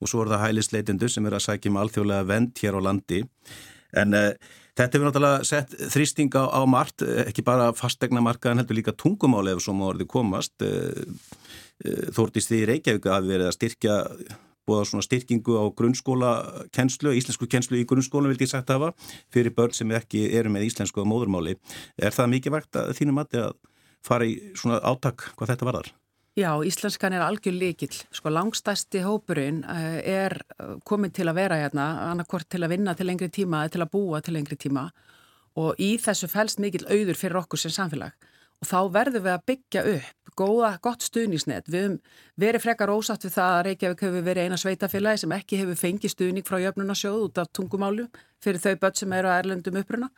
og svo er það hælisleitendu sem er að sækja með um alþjóðlega vend hér á landi. En uh, þetta hefur náttúrulega sett þrýstinga á margt, ekki bara fastegna marka en heldur líka tungumáli ef svo má orði komast. Uh, uh, Þórtist því Reykjavík að verið að styrkja búið á svona styrkingu á grunnskóla kennslu, íslensku kennslu í grunnskóla vildi ég sagt hafa, fyrir börn sem ekki eru með íslensku móðurmáli. Er það mikið vægt að þínum að fara í svona átak hvað þetta varðar? Já, íslenskan er algjör líkil. Sko langstæsti hópurinn eh, er komin til að vera hérna, annarkort til að vinna til lengri tíma eða til að búa til lengri tíma og í þessu fælst mikil auður fyrir okkur sem samfélag og þá verðum við að byggja upp góða, gott stuðnísnet. Við hefum verið frekar ósatt við það að Reykjavík hefur verið eina sveitafélagi sem ekki hefur fengið stuðník frá jöfnunarsjóð út af tungumálu fyrir þau börn sem eru að erlendum uppruna.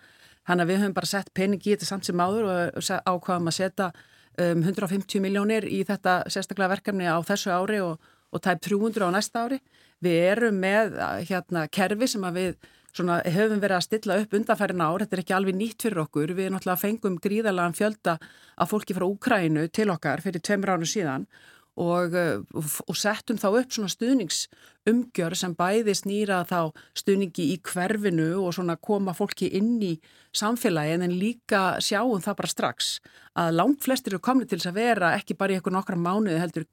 Þannig að við höfum bara sett peningi í þetta samt sem áður og ákvaðum að setja um, 150 miljónir í þetta sérstaklega verkefni á þessu ári og, og tæp 300 á næsta ári. Við erum með hérna kerfi sem að við svona höfum verið að stilla upp undanfærin ár, þetta er ekki alveg nýtt fyrir okkur, við náttúrulega fengum gríðarlegan fjölda af fólki frá Úkrænu til okkar fyrir tveimur ánu síðan og, og settum þá upp svona stuðningsumgjör sem bæði snýra þá stuðningi í hverfinu og svona koma fólki inn í samfélagi en líka sjáum það bara strax að langt flestir eru komni til þess að vera ekki bara í eitthvað nokkra mánuði heldur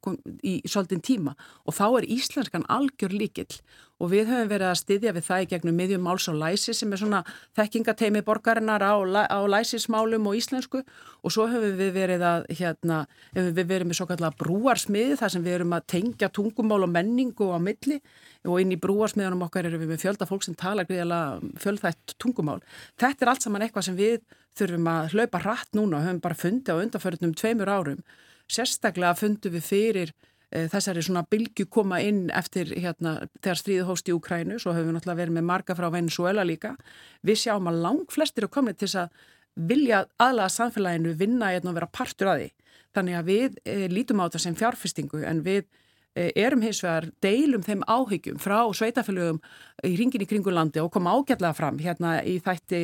í, svolítinn tíma. Og þá er íslenskan algjör líkill og við höfum verið að styðja við það í gegnum miðjum máls og læsi sem er svona þekkingateimi borgarinnar á, á læsismálum og íslensku. Og svo höfum við verið að hérna, við verið með svo kallar brúarsmiði þar sem við erum að tengja tungumál og menningu á milli og inn í brúarsmiðunum okkar erum við með fjölda fólk sem talar gríðilega fjölþætt tungumál. Þetta er allt saman eitthvað sem við þurfum að hlaupa rætt núna og höfum bara fundið á undanförðunum tveimur árum. Sérstaklega fundum við fyrir e, þessari svona bylgu koma inn eftir hérna þegar stríðu hóst í Ukrænu, svo höfum við náttúrulega verið með marga frá Venezuela líka. Við sjáum að lang flestir eru komið til þess að vilja aðlaga samfélaginu vinna hérna og vera partur að því. Þannig að við e, lítum á þetta sem fjárfestingu en við erum hins vegar deilum þeim áhyggjum frá sveitafélögum í ringin í kringulandi og koma ágætlega fram hérna í þætti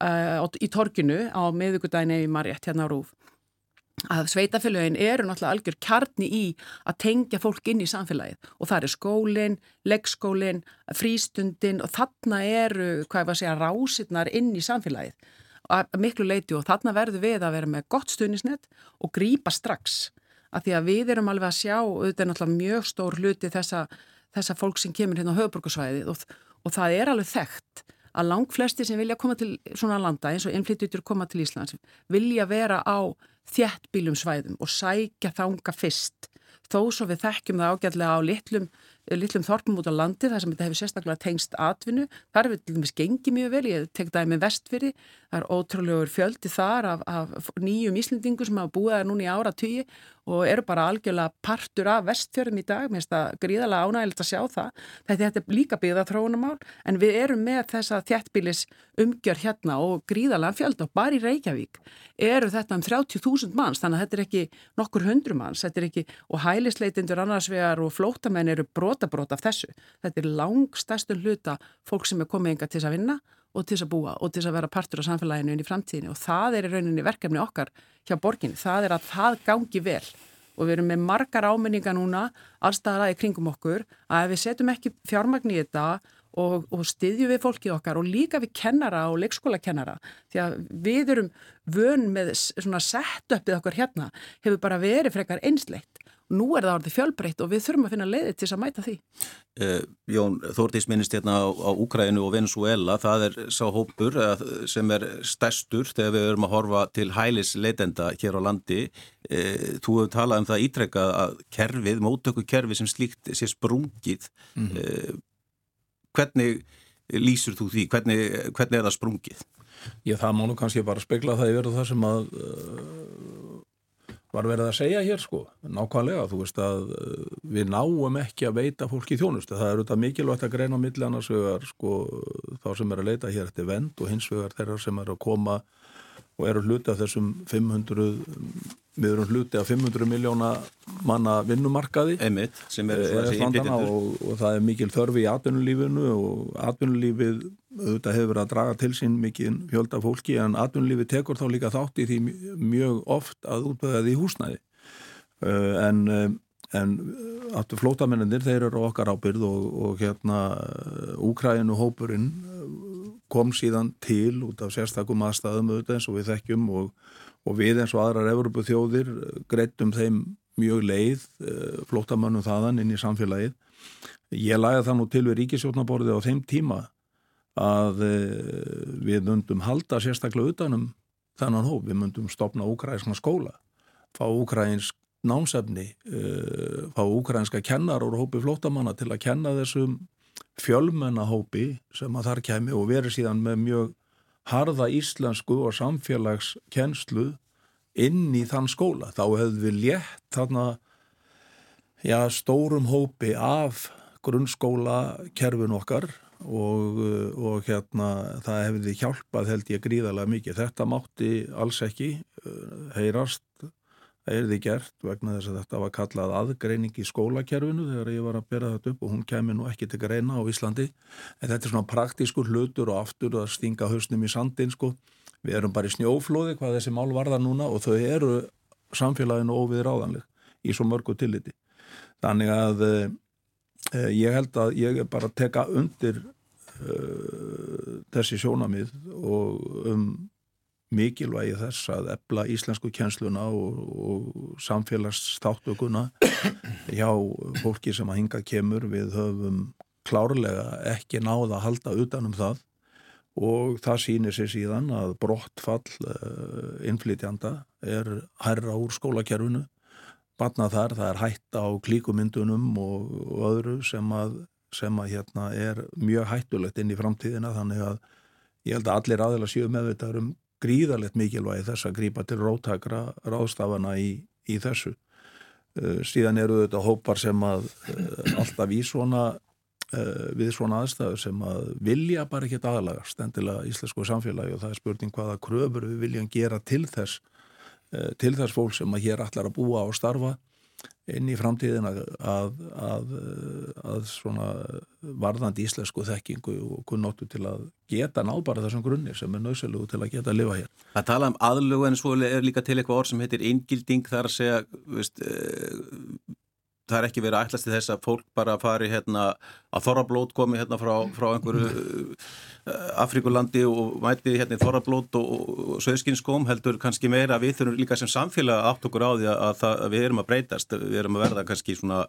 uh, í torkinu á miðugudagin eða í marjætt hérna á Rúf að sveitafélagin eru náttúrulega algjör kjarni í að tengja fólk inn í samfélagið. Og það er skólinn, leggskólinn, frístundin og þarna eru, hvað ég var að segja, rásirnar inn í samfélagið. Að miklu leiti og þarna verður við að vera með gott stuðnisnett og grýpa strax að því að við erum alveg að sjá, auðvitað náttúrulega mjög stór hluti þessa, þessa fólk sem kemur hérna á höfuborgarsvæðið og, og það er alveg þekkt að lang flesti sem vilja koma til svona landa eins og innflytjutur koma til Íslands vilja vera á þjættbílum svæðum og sækja þanga fyrst þó svo við þekkjum það ágætlega á litlum litlum þorpum út á landi þar sem þetta hefur sérstaklega tengst atvinnu. Þar til dæmis gengið mjög vel, ég tek það með vestfyrir, það er ótrúlegur fjöldi þar af, af nýjum íslendingu sem hafa búið það núna í ára tíu og eru bara algjörlega partur af vestfjörðum í dag, mér finnst það gríðalega ánægilegt að sjá það. Þetta er líka byggða þróunamál en við erum með þessa þjættbílis umgjör hérna og gríðalega fjöld og bara í Reykjavík eru þetta um 30.000 manns þannig að þetta er ekki nokkur hundru manns, þetta er ekki og hælisleitindur annarsvegar og flótamenn eru brotabrót af þessu. Þetta er langstæstu hluta fólk sem er komið enga til þess að vinna og til þess að búa og til þess að vera partur á samfélaginu inn í framtíðinu og það er í rauninni verkefni okkar hjá borginni, það er að það gangi vel. Og við erum með margar ámenninga núna allstaðaði kringum okkur að ef við setjum ekki fjármagn í þetta og, og styðjum við fólkið okkar og líka við kennara og leikskólakennara því að við erum vön með svona sett uppið okkar hérna hefur bara verið frekar einsleitt Nú er það orðið fjölbreytt og við þurfum að finna leiði til að mæta því. Uh, Jón, Þórtís minnist hérna á, á Úkrænu og Venezuela, það er sá hópur sem er stærstur þegar við erum að horfa til hælis leitenda hér á landi. Uh, þú hefur talað um það ítrekkað að kerfið, mótöku kerfið sem slíkt sé sprungið. Mm -hmm. uh, hvernig lýsur þú því? Hvernig, hvernig er það sprungið? Ég það má nú kannski bara spegla það yfir það sem að var verið að segja hér sko, nákvæmlega, þú veist að uh, við náum ekki að veita fólki þjónustu, það er auðvitað mikilvægt að greina á milli annars vegar sko þá sem er að leita hér eftir vend og hins vegar þeirra sem er að koma og eru hluti af þessum 500 við erum hluti af 500 miljóna manna vinnumarkaði Einmitt, sem er er innflytjendur. og, og það er mikil þörfi í atvinnulífinu og atvinnulífið auðvitað hefur að draga til sín mikið fjölda fólki en atvinnulífið tekur þá líka þátt í því mjög oft að útböða því húsnæði uh, en, uh, en aftur flótamennir þeir eru okkar ábyrð og, og hérna Úkræinu hópurinn kom síðan til út af sérstakum aðstæðum auðvitað eins og við þekkjum og, og við eins og aðrar Evropu þjóðir greittum þeim mjög leið flótamönnum þaðan inn í samfélagið. Ég læði það nú til við ríkisjónaborði á þeim tíma að við myndum halda sérstaklega utanum þennan hóp, við myndum stopna úkræðisna skóla, fá úkræðinsk námsefni, fá úkræðinska kennar úr hópi flótamanna til að kenna þessum fjölmennahópi sem að þar kemi og veri síðan með mjög harða íslensku og samfélagskennslu inn í þann skóla. Þá hefðu við létt þarna já, stórum hópi af grunnskóla kerfin okkar og, og hérna það hefði hjálpað held ég gríðarlega mikið. Þetta mátti alls ekki heyrast Það er því gert vegna þess að þetta var kallað aðgreining í skólakerfinu þegar ég var að bera þetta upp og hún kemi nú ekki til greina á Íslandi. En þetta er svona praktískur hlutur og aftur að stinga hausnum í sandin sko. Við erum bara í snjóflóði hvað þessi mál varða núna og þau eru samfélaginu óvið ráðanleg í svo mörgu tilliti. Þannig að eh, ég held að ég bara teka undir uh, þessi sjónamið og um mikilvægi þess að ebla íslensku kjensluna og, og samfélagsstáttökuna hjá fólki sem að hinga kemur. Við höfum klárlega ekki náða að halda utanum það og það sýnir sér síðan að brottfall uh, innflytjanda er hærra úr skólakerfinu. Batnað þar, það er hætta á klíkumyndunum og, og öðru sem að, sem að hérna er mjög hættulegt inn í framtíðina þannig að ég held að allir aðeila séu með þetta um gríðarlegt mikilvægi þess að grípa til róttakra ráðstafana í, í þessu. Uh, síðan eru þetta hópar sem að uh, alltaf í svona uh, við svona aðstæður sem að vilja bara ekki aðlagast endilega íslensku samfélagi og það er spurning hvaða kröfur við viljum gera til þess til þess fólk sem að hér allar að búa og starfa inn í framtíðin að, að, að, svona varðandi íslensku þekkingu og kunnóttu til að geta náð bara þessum grunni sem er nöðsölu til að geta að lifa hér. Það tala um aðlögu en svo er líka til eitthvað orð sem heitir ingilding þar að segja veist, það er ekki verið að ætlasti þess að fólk bara fari hérna að þorrablót komi hérna frá, frá einhverju Afrikulandi og mæti hérna í þorrablót og, og söðskinskóm heldur kannski meira að við þurfum líka sem samfélag aft okkur á því að, það, að við erum að breytast, við erum að verða kannski svona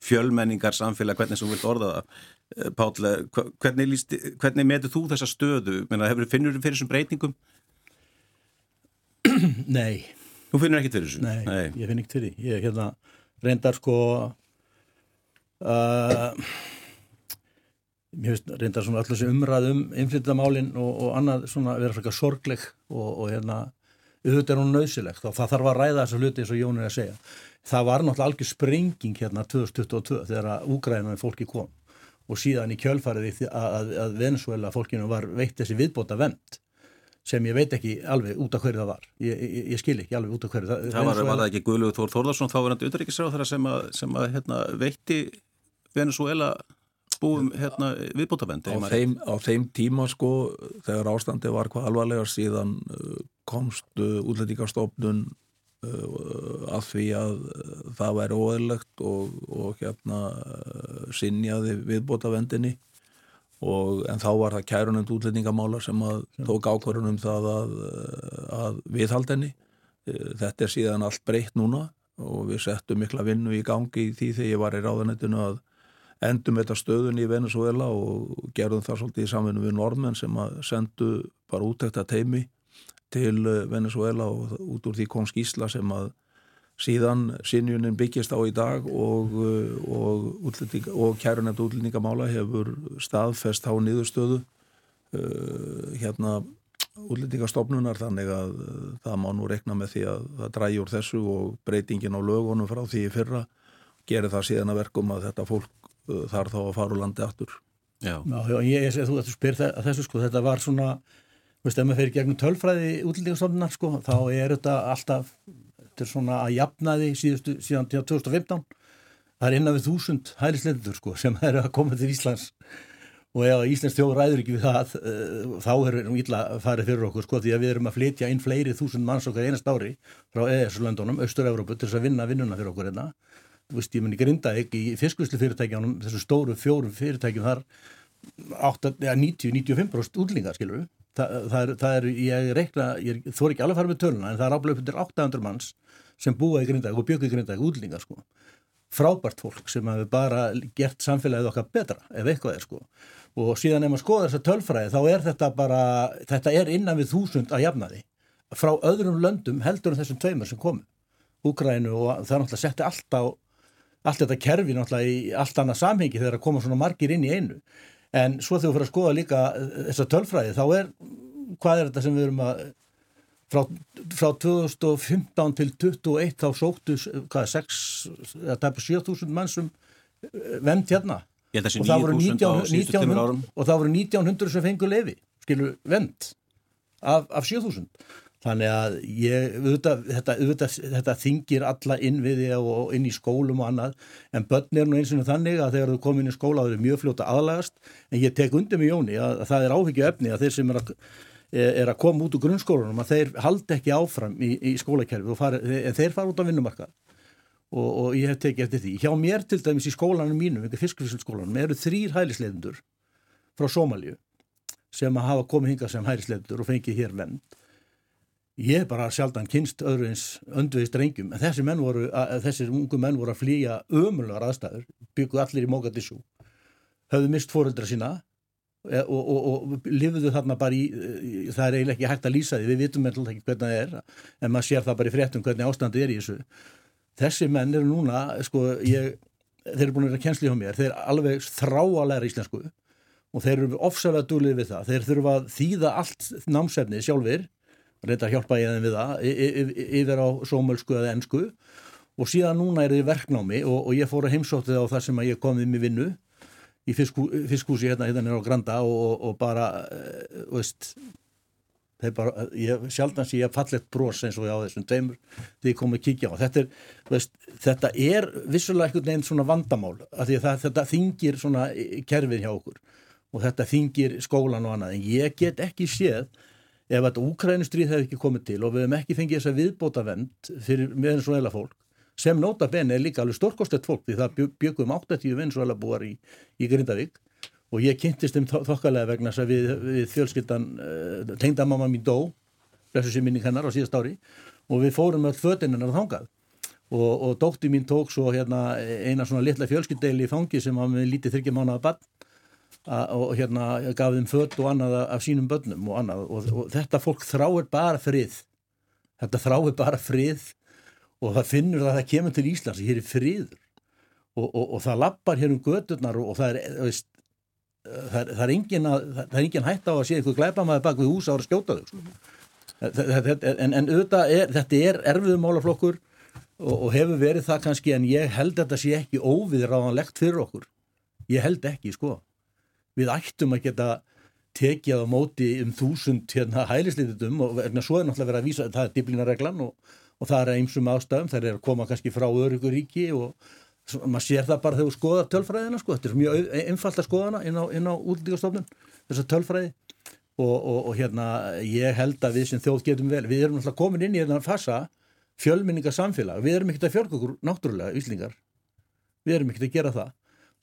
fjölmenningar samfélag, hvernig sem við vilt orða það. Páll, hvernig, líst, hvernig meður þú þessa stöðu? Meina, hefur, finnur þú fyrir þessum breytingum? Nei. Þú finnur ekkit fyrir þessu? Nei, Nei, ég finn ekkit fyrir. Ég hérna, reyndar sko uh, finnst reyndar svona alltaf sem umræðum innflyttamálinn og, og annað svona vera svona sorgleg og, og hérna auðvitað er hún nöðsilegt og það þarf að ræða þessa hluti eins og Jón er að segja. Það var náttúrulega algjör sprenging hérna 2022 þegar að úgrænaði fólki kom og síðan í kjölfariði að, að Venezuela fólkinu var veitt þessi viðbóta vend sem ég veit ekki alveg út af hverju það var. Ég, ég, ég skil ekki alveg út af hverju það, það var, var það ekki Guðlugur Þór Þórðarsson þá var hann auðvitaðriksráð sem að, sem að hérna, veitti Venezuela búum hérna, viðbótavend á, á þeim tíma sko þegar ástandi var hvað alvarlega síðan uh, komst uh, útlendingarstofnun uh, að því að það væri óeðlegt og, og hérna sinjaði viðbótavendinni og en þá var það kærunend útlendingamála sem að tók ákvarðunum það að, að viðhaldenni þetta er síðan allt breytt núna og við settum mikla vinnu í gangi í því þegar ég var í ráðanettinu að endum þetta stöðun í Venezuela og gerðum það svolítið í samfunnu við norðmenn sem að sendu bara útækta teimi til Venezuela og út úr því kom skísla sem að síðan sinjunin byggjast á í dag og, og, og kærunemt útlendingamála hefur staðfest á niðurstöðu uh, hérna útlendingastofnunar þannig að það má nú rekna með því að það dræjur þessu og breytingin á lögunum frá því fyrra gerir það síðan að verkum að þetta fólk uh, þarf þá að fara úr landi aftur. Já, já ég sé þú að þú spyr þessu sko, þetta var svona Þú veist, ef maður fyrir gegnum tölfræði útlendingastofnunar, sko, þá er þetta alltaf, þetta er svona að jafnaði síðustu, síðan 2015. Það er innan við þúsund hælislendur, sko, sem eru að koma til Íslands. Og ef Íslands þjóð ræður ekki við það uh, þá er nú illa að fara fyrir okkur sko því að við erum að flytja inn fleiri þúsund manns okkar einast ári frá EES-löndunum, Östur-Európu til þess að vinna vinnuna fyrir okkur hérna. Þú veist ég menn ekki rinda ekki í fiskvislu fyrirtækjanum þessu stóru fjóru fyrirtækjum þar 90-95% útlingar skilur Þa, það, er, það er, ég reikna ég þór ekki alveg að fara með töluna en það er áblöfum til 800 manns sem búa í grindag og bjöku í grindag útlingar sko. Frábært fólk sem hefur bara gert samfélagið okkar betra ef eitthvað er sko. Og síðan ef maður skoðar þessa tölfræði þá er þetta bara, þetta er innan við þúsund að jafna því frá öðrum löndum heldur en þessum tveimur sem komu. Úgrænu og það er náttúrulega setti allt á allt þetta kerfi náttúrulega í allt annað samhengi þegar að koma svona margir inn í einu en svo þegar við fyrir að skoða líka eh, þessa tölfræði þá er, hvað er þetta sem við erum að frá, frá 2015 til 2021 þá sóttu, hvað er 6 eða tæpa 7000 mannsum vend hérna að það sé 9.000 á síðustu tímur árum. Og það voru 1900 sem fengur lefi, skilur, vend af, af 7.000. Þannig að ég, auðvitað, þetta, auðvitað, þetta þingir alla inn við því og inn í skólum og annað, en börn er nú eins og þannig að þegar þú komið inn í skóla það er mjög fljóta aðlagast, en ég tek undir mig Jóni að, að það er áhyggju efni að þeir sem er að, er að koma út úr grunnskólunum að þeir haldi ekki áfram í, í skólakerfi, fari, en þeir fara út á vinnumarkað og, og ég hef tekið eftir því. Hjá mér til dæmis í skólanum mínum, ekki fiskfísilskólanum, eru þrýr hælisleitundur frá Somalju sem hafa komið hinga sem hælisleitundur og fengið hér vend. Ég bara sjaldan kynst öðru eins öndveist rengjum, en þessi menn voru, þessir ungu menn voru að flýja ömulegar aðstæður, bygguð allir í Mogadishu, höfðu mist fóreldra sína e, og, og, og lifuðu þarna bara í, það er eiginlega ekki hægt að lýsa því, við vitum ekki hvernig það er, en maður sér það bara í fréttum hvernig ástandi er í þessu. Þessi menn eru núna, sko, ég, þeir eru búin að kjensli á mér, þeir er alveg þráalega íslensku og þeir eru ofsalega dúlið við það, þeir þurfa að þýða allt námsefnið sjálfur, reynda að hjálpa ég þeim við það, yfir á sómölsku eða ennsku og síðan núna er þið verknámi og, og ég fór að heimsótti á það sem ég komið mér vinnu í fiskú, fiskúsi hérna hérna á Granda og, og bara, uh, veist, bara, ég, sjaldan sé ég fallet brós eins og ég á þessum tveimur þegar ég kom að kíkja á. Þetta er, veist, þetta er vissulega einhvern veginn svona vandamál að að það, þetta þingir svona kerfið hjá okkur og þetta þingir skólan og annað. En ég get ekki séð ef þetta úkrænustrið hefði ekki komið til og við hefum ekki fengið þessa viðbóta vend fyrir meðinsuela fólk sem nota benni er líka alveg stórkostett fólk því það byggum 80 venesuela búar í, í Grindavík. Og ég kynntist þeim þokkalega vegna þess að við, við fjölskyldan uh, tengdamamma mín dó þessu sem minni hennar á síðast ári og við fórum öll þangað. Og, og dótti mín tók svo hérna eina svona litla fjölskyldeili í fangi sem með lítið þryggja mánuða bann og hérna gaf þeim fött og annað af sínum börnum og annað. Og, og þetta fólk þráir bara frið. Þetta þráir bara frið. Og það finnur það að það kemur til Íslands hér er friður. Og, og það lappar hér um gödurnar og það er, veist, það, það er engin, að, það er engin hætt á að sé eitthvað glæpa maður bak við hús ára skjóta þau sko. en, en auðvitað er, þetta er erfiðum málaflokkur og, og hefur verið það kannski en ég held að þetta sé ekki óviðráðanlegt fyrir okkur. Ég held ekki sko við ættum að geta tekið á móti um þúsund hérna hælisleitutum og svo er náttúrulega verið að vísa það er diblinareglan og, og það er einsum ástæðum það er að koma kannski frá örygguríki og maður sér það bara þegar þú skoðar tölfræðina sko, þetta er mjög einfalt að skoðana inn á, á útlíkastofnun, þessa tölfræði. Og, og, og hérna ég held að við sem þjóð getum vel, við erum alltaf komin inn í þennan fasa fjölminninga samfélag, við erum ekkert að fjölga okkur náttúrulega íslingar, við erum ekkert að gera það,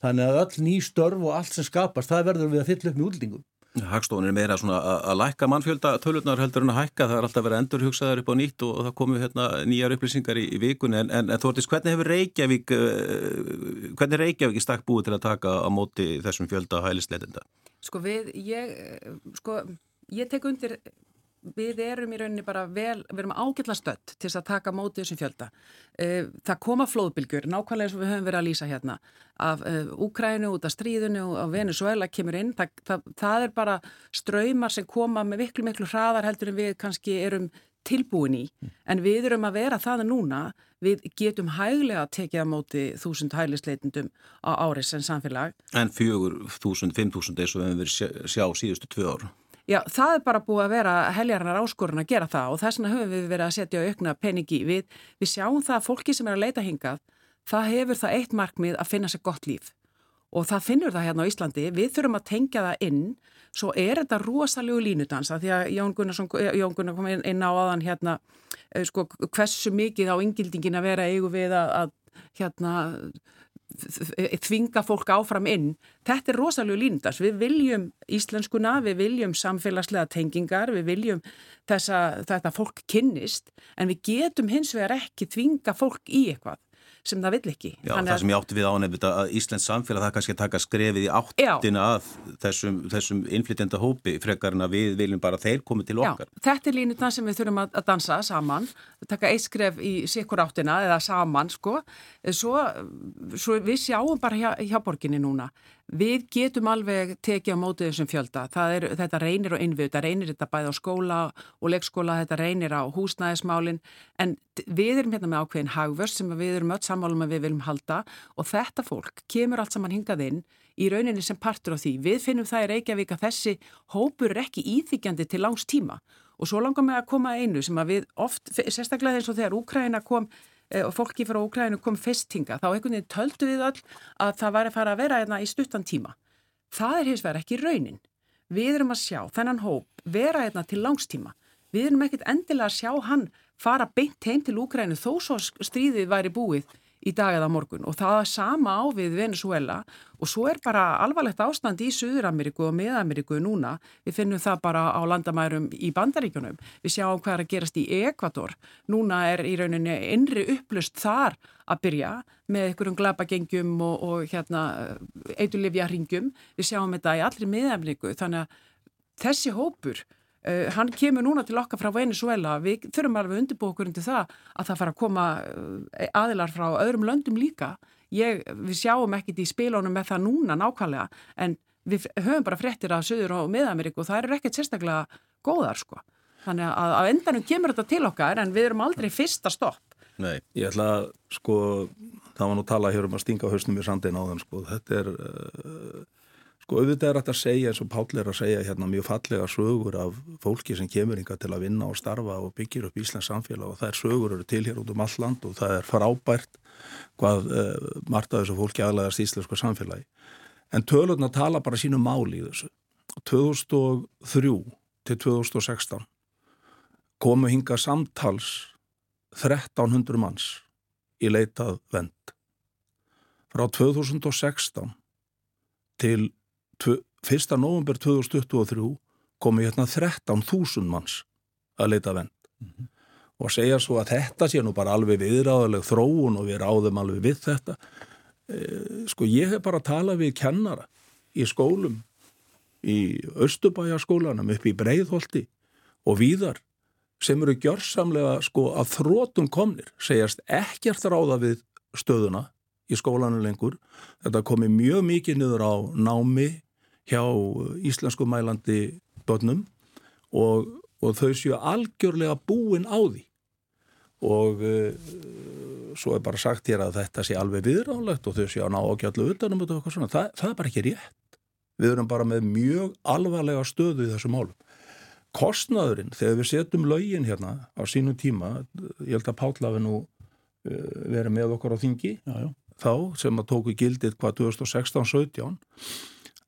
þannig að öll ný störf og allt sem skapast, það verður við að fylla upp með útlýtingum Hagstofun er meira svona að lækka mannfjölda tölurnar heldur en að hækka, það er alltaf verið endurhugsaðar upp á nýtt og það komu hérna nýjar upplýsingar í, í vikunni. En, en, en Þortís, hvernig hefur Reykjavík uh, hvernig er Reykjavík í stakk búið til að taka á móti þessum fjölda hælisleitinda? Sko við, ég sko, ég tek undir við erum í rauninni bara vel, við erum ágætla stött til að taka mótið þessum fjölda. Eh, það koma flóðbylgjur, nákvæmlega eins og við höfum verið að lýsa hérna, af Úkrænu, eh, út af stríðinu og af Venezuela kemur inn. Það, það, það er bara ströymar sem koma með miklu, miklu hraðar heldur en við kannski erum tilbúin í, en við erum að vera það núna, við getum hæglega að tekja á móti þúsund hælisleitundum á áris en samfélag. En fjögur þúsund, fimm þúsund eins og við hefum verið sjá síðustu tvö ára. Já, það er bara búið að vera heljarnar áskorun að gera það og þess vegna höfum við verið að setja aukna peningi. Við, við sjáum það að fólki sem er að leita hingað, það hefur það eitt markmið að finna sér gott líf og það finnur það hérna á Íslandi. Við þurfum að tengja það inn, svo er þetta rosalegu línudansa því að Jón Gunnarsson, Jón Gunnarsson kom inn á aðan hérna, eh, sko, hversu mikið á yngildingin að vera eigu við að, að hérna þvinga fólk áfram inn. Þetta er rosalega líndast, við viljum íslenskuna, við viljum samfélagslega tengingar, við viljum þessa, þetta fólk kynnist en við getum hins vegar ekki þvinga fólk í eitthvað sem það vill ekki. Já, Þannig það sem ég átti við ánefnit að Íslands samfélag það kannski að taka skrefið í áttina já. að þessum, þessum innflytjenda hópi frekar en að við viljum bara þeir komið til okkar. Já, þetta er línutan sem við þurfum að dansa saman, taka eitt skref í sikkur áttina eða saman sko, svo, svo við sjáum bara hjá, hjá borginni núna Við getum alveg tekið á mótið þessum fjölda. Er, þetta reynir á innvið, þetta reynir þetta bæði á skóla og leikskóla, þetta reynir á húsnæðismálin en við erum hérna með ákveðin hagvörst sem við erum öll sammálum að við viljum halda og þetta fólk kemur allt saman hingað inn í rauninni sem partur á því. Við finnum það í Reykjavík að þessi hópur er ekki íþykjandi til langs tíma og svo langar með að koma einu sem að við oft, sérstaklega eins og þegar Úkræna kom Eh, og fólki frá Úkrænu kom fyrst hinga, þá einhvern veginn töldu við öll að það væri að fara að vera hérna í stuttan tíma. Það er hins vegar ekki raunin. Við erum að sjá þennan hóp vera hérna til langstíma. Við erum ekkert endilega að sjá hann fara beint heim til Úkrænu þó svo stríðið væri búið í dag eða morgun. Og það er sama á við Venezuela og svo er bara alvarlegt ástand í Suður-Ameríku og Mið-Ameríku núna, við finnum það bara á landamærum í bandaríkunum, við sjáum hvað er að gerast í Ekvator, núna er í rauninni innri upplust þar að byrja með einhverjum glapagengjum og, og hérna eitulifjaringum, við sjáum þetta í allri Mið-Ameríku, þannig að þessi hópur Uh, hann kemur núna til okkar frá Venezuela, við þurfum alveg að undirbúa okkur undir það að það fara að koma uh, aðilar frá öðrum löndum líka. Ég, við sjáum ekkit í spilónum með það núna nákvæmlega en við höfum bara fréttir af Suður og Miðameríku og það eru ekkert sérstaklega góðar sko. Þannig að á endanum kemur þetta til okkar en við erum aldrei fyrsta stopp. Nei, ég ætla að sko, það var nú talað hér um að stinga hausnum í sandin á þeim sko, þetta er... Uh, Sko auðvitað er þetta að segja eins og Páll er að segja hérna mjög fallega sögur af fólki sem kemur yngar til að vinna og starfa og byggir upp Íslands samfélag og það er sögur eru til hér út um all land og það er frábært hvað eh, margt af þessu fólki aðlæðast íslensku samfélagi. En tölurna tala bara sínu máli í þessu. 2003 til 2016 komu hinga samtals 1300 manns í leitað vend. Frá 2016 til 1. november 2023 komi hérna 13.000 manns að leita vend mm -hmm. og segja svo að þetta sé nú bara alveg viðráðaleg þróun og við ráðum alveg við þetta e, sko ég hef bara talað við kennara í skólum í Östubæjarskólanum upp í Breiðholti og víðar sem eru gjörsamlega sko að þrótum komnir segjast ekkert ráða við stöðuna í skólanu lengur þetta komi mjög mikið niður á námi hjá íslensku mælandi börnum og, og þau séu algjörlega búin á því. Og uh, svo er bara sagt hér að þetta sé alveg viðránlegt og þau séu að ná ágjallu utanum og eitthvað svona, það, það er bara ekki rétt. Við erum bara með mjög alvarlega stöðu í þessu málum. Kostnaðurinn, þegar við setjum laugin hérna á sínum tíma, ég held að Pállafi nú uh, verið með okkur á þingi já, já. þá sem að tóku gildið hvað 2016-17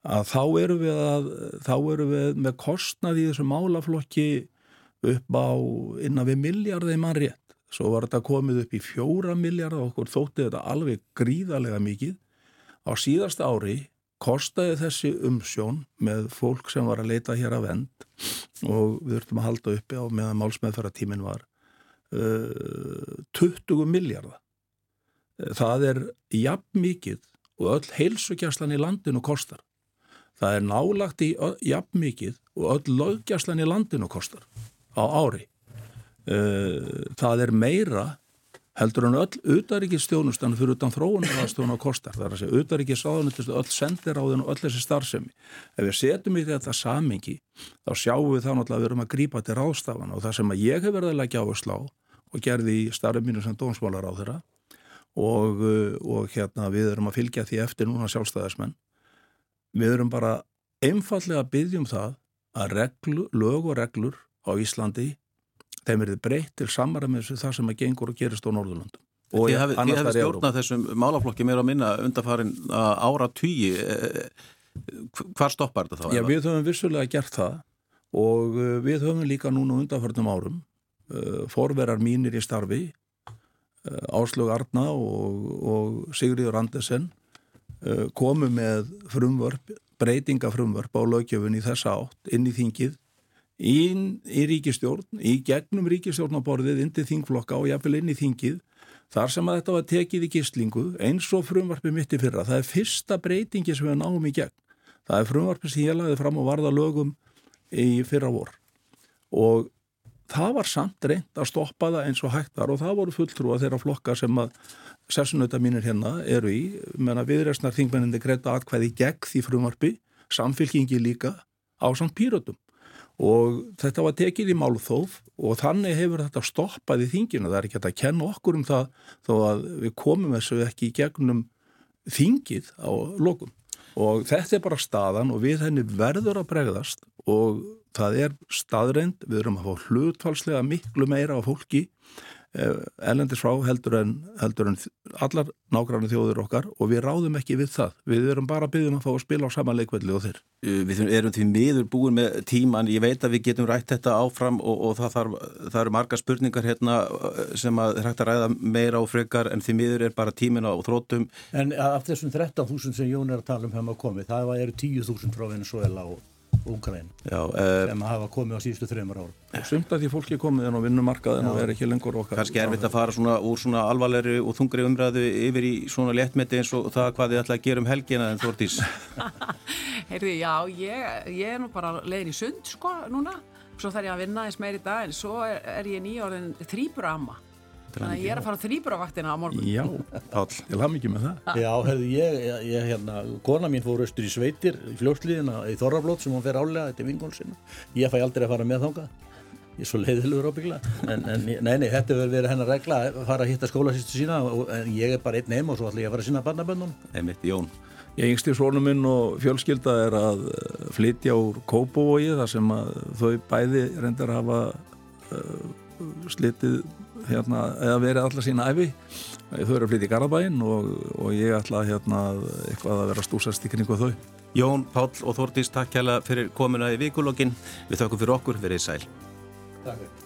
að þá eru við, að, þá eru við með kostnað í þessu málaflokki upp á innan við miljardið mann rétt. Svo var þetta komið upp í fjóra miljardið og okkur þótti þetta alveg gríðarlega mikið. Á síðasta ári kostaði þessi umsjón með fólk sem var að leita hér að vend og við þurftum að halda uppi á meðan málsmeðfæratímin var uh, 20 miljardið. Það er jafn mikið og öll heilsugjastlan í landinu kostar. Það er nálagt í jafn mikið og öll lögjastlan í landinu kostar á ári. Það er meira heldur en öll utaríkistjónustan fyrir utan þróunarastjónu og kostar. Það er að segja utaríkisráðunitist öll sendiráðun og öll þessi starfsemi. Ef við setjum í þetta samengi þá sjáum við þá náttúrulega að við erum að grípa til ráðstafan og það sem að ég hef verið að leggja á að slá og gerði í starfið mínu sem dómsmálar á þeirra og, og hérna við erum að fylgja því eftir núna sjálfstæðismenn við erum bara einfallega að byggja um það að reglu, lög og reglur á Íslandi þeim er þið breytt til samræmis við það sem að gengur og gerist á Norðurlandum. Og Þið í Evrópu. stjórnað þessum málaflokki meira að minna undarfarin ára tugi. Hvar stoppar þetta þá? Já, við höfum vissulega gert það og uh, við höfum líka núna undanförnum árum forverar mínir í starfi Áslög Arna og, og Sigriður Andersen komu með frumvörp, breytingafrumvörp á lögjöfun í þessa átt inn í þingið inn í ríkistjórn, í gegnum ríkistjórnaborðið, inn til þingflokka og jafnvel inn í þingið þar sem að þetta var tekið í gíslingu eins og frumvarpi mitt í fyrra. Það er fyrsta breytingi sem við náum í gegn. Það er frumvarpi sem ég lagði fram og varða lögum í fyrra vor og það var samt reynd að stoppa það eins og hægt var og það voru fulltrúa þeirra flokka sem að sessunauta mínir hérna eru í. Menna viðresnar þingmennindi greita atkvæði gegn því frumvarpi, samfylkingi líka á samt pýrötum og þetta var tekið í málþóf og þannig hefur þetta stoppað í þinginu, það er ekki að kenna okkur um það þó að við komum þessu ekki í gegnum þingið á lokum. Og þetta er bara staðan og við henni verður að bregðast og það er staðreind, við erum að fá hlutfalslega miklu meira á fólki ellendis frá heldur en, heldur en allar nágrannu þjóður okkar og við ráðum ekki við það. Við erum bara byggjum að fá að spila á sama leikvelli og þeir. Við erum því miður búin með tíman, ég veit að við getum rætt þetta áfram og, og það, þarf, það eru marga spurningar hérna sem að hægt að ræða meira og frekar en því miður er bara tímina og þrótum. En af þessum 13.000 sem Jón er að tala um hefum að komið, það eru 10.000 frá Venezuela og Úkraín uh, sem hafa komið á síðustu þreymar árum. Sumt að því fólki komið inn á vinnumarkaðin og er ekki lengur okkar. Kannski erfitt að fara svona úr svona alvarlegri og þungri umræðu yfir í svona léttmeti eins og það hvað þið ætla að gera um helgina en Þórtís. *laughs* Heyrði, já, ég, ég er nú bara leiðin í sund, sko, núna. Svo þarf ég að vinna eins meir í dag, en svo er, er ég nýjórðin þrýbura amma. Þannig að ég er að fara þrýburavaktina á morgun. Já, Páll. ég laf mikið með það. *laughs* Já, hefði ég, ég, ég, hérna, kona mín fór austur í sveitir í fljóksliðina í Þorrablót sem hún fer álega, þetta er vingól sinna. Ég fæ aldrei að fara með þánga. Ég er svo leiðilegur ábyggla. En, en nei, nei, þetta hefur verið hennar regla að fara að hitta skólasýstu sína og en ég er bara einn heim og svo ætla ég að fara að sína barnaböndun. Einmitt, Jón. Ég yngsti svonum minn og fjölskylda er að eh, flytja úr Kópavogi þar sem að þau bæði reyndar hafa uh, slitið hérna, eða verið alla sína æfi. Þau eru að flytja í Garabæin og, og ég ætla hérna eitthvað að vera stúsast í kringu þau. Jón, Páll og Þórtís, takk kæla fyrir komuna í vikulokkin. Við þakkum fyrir okkur, verið sæl. Takk.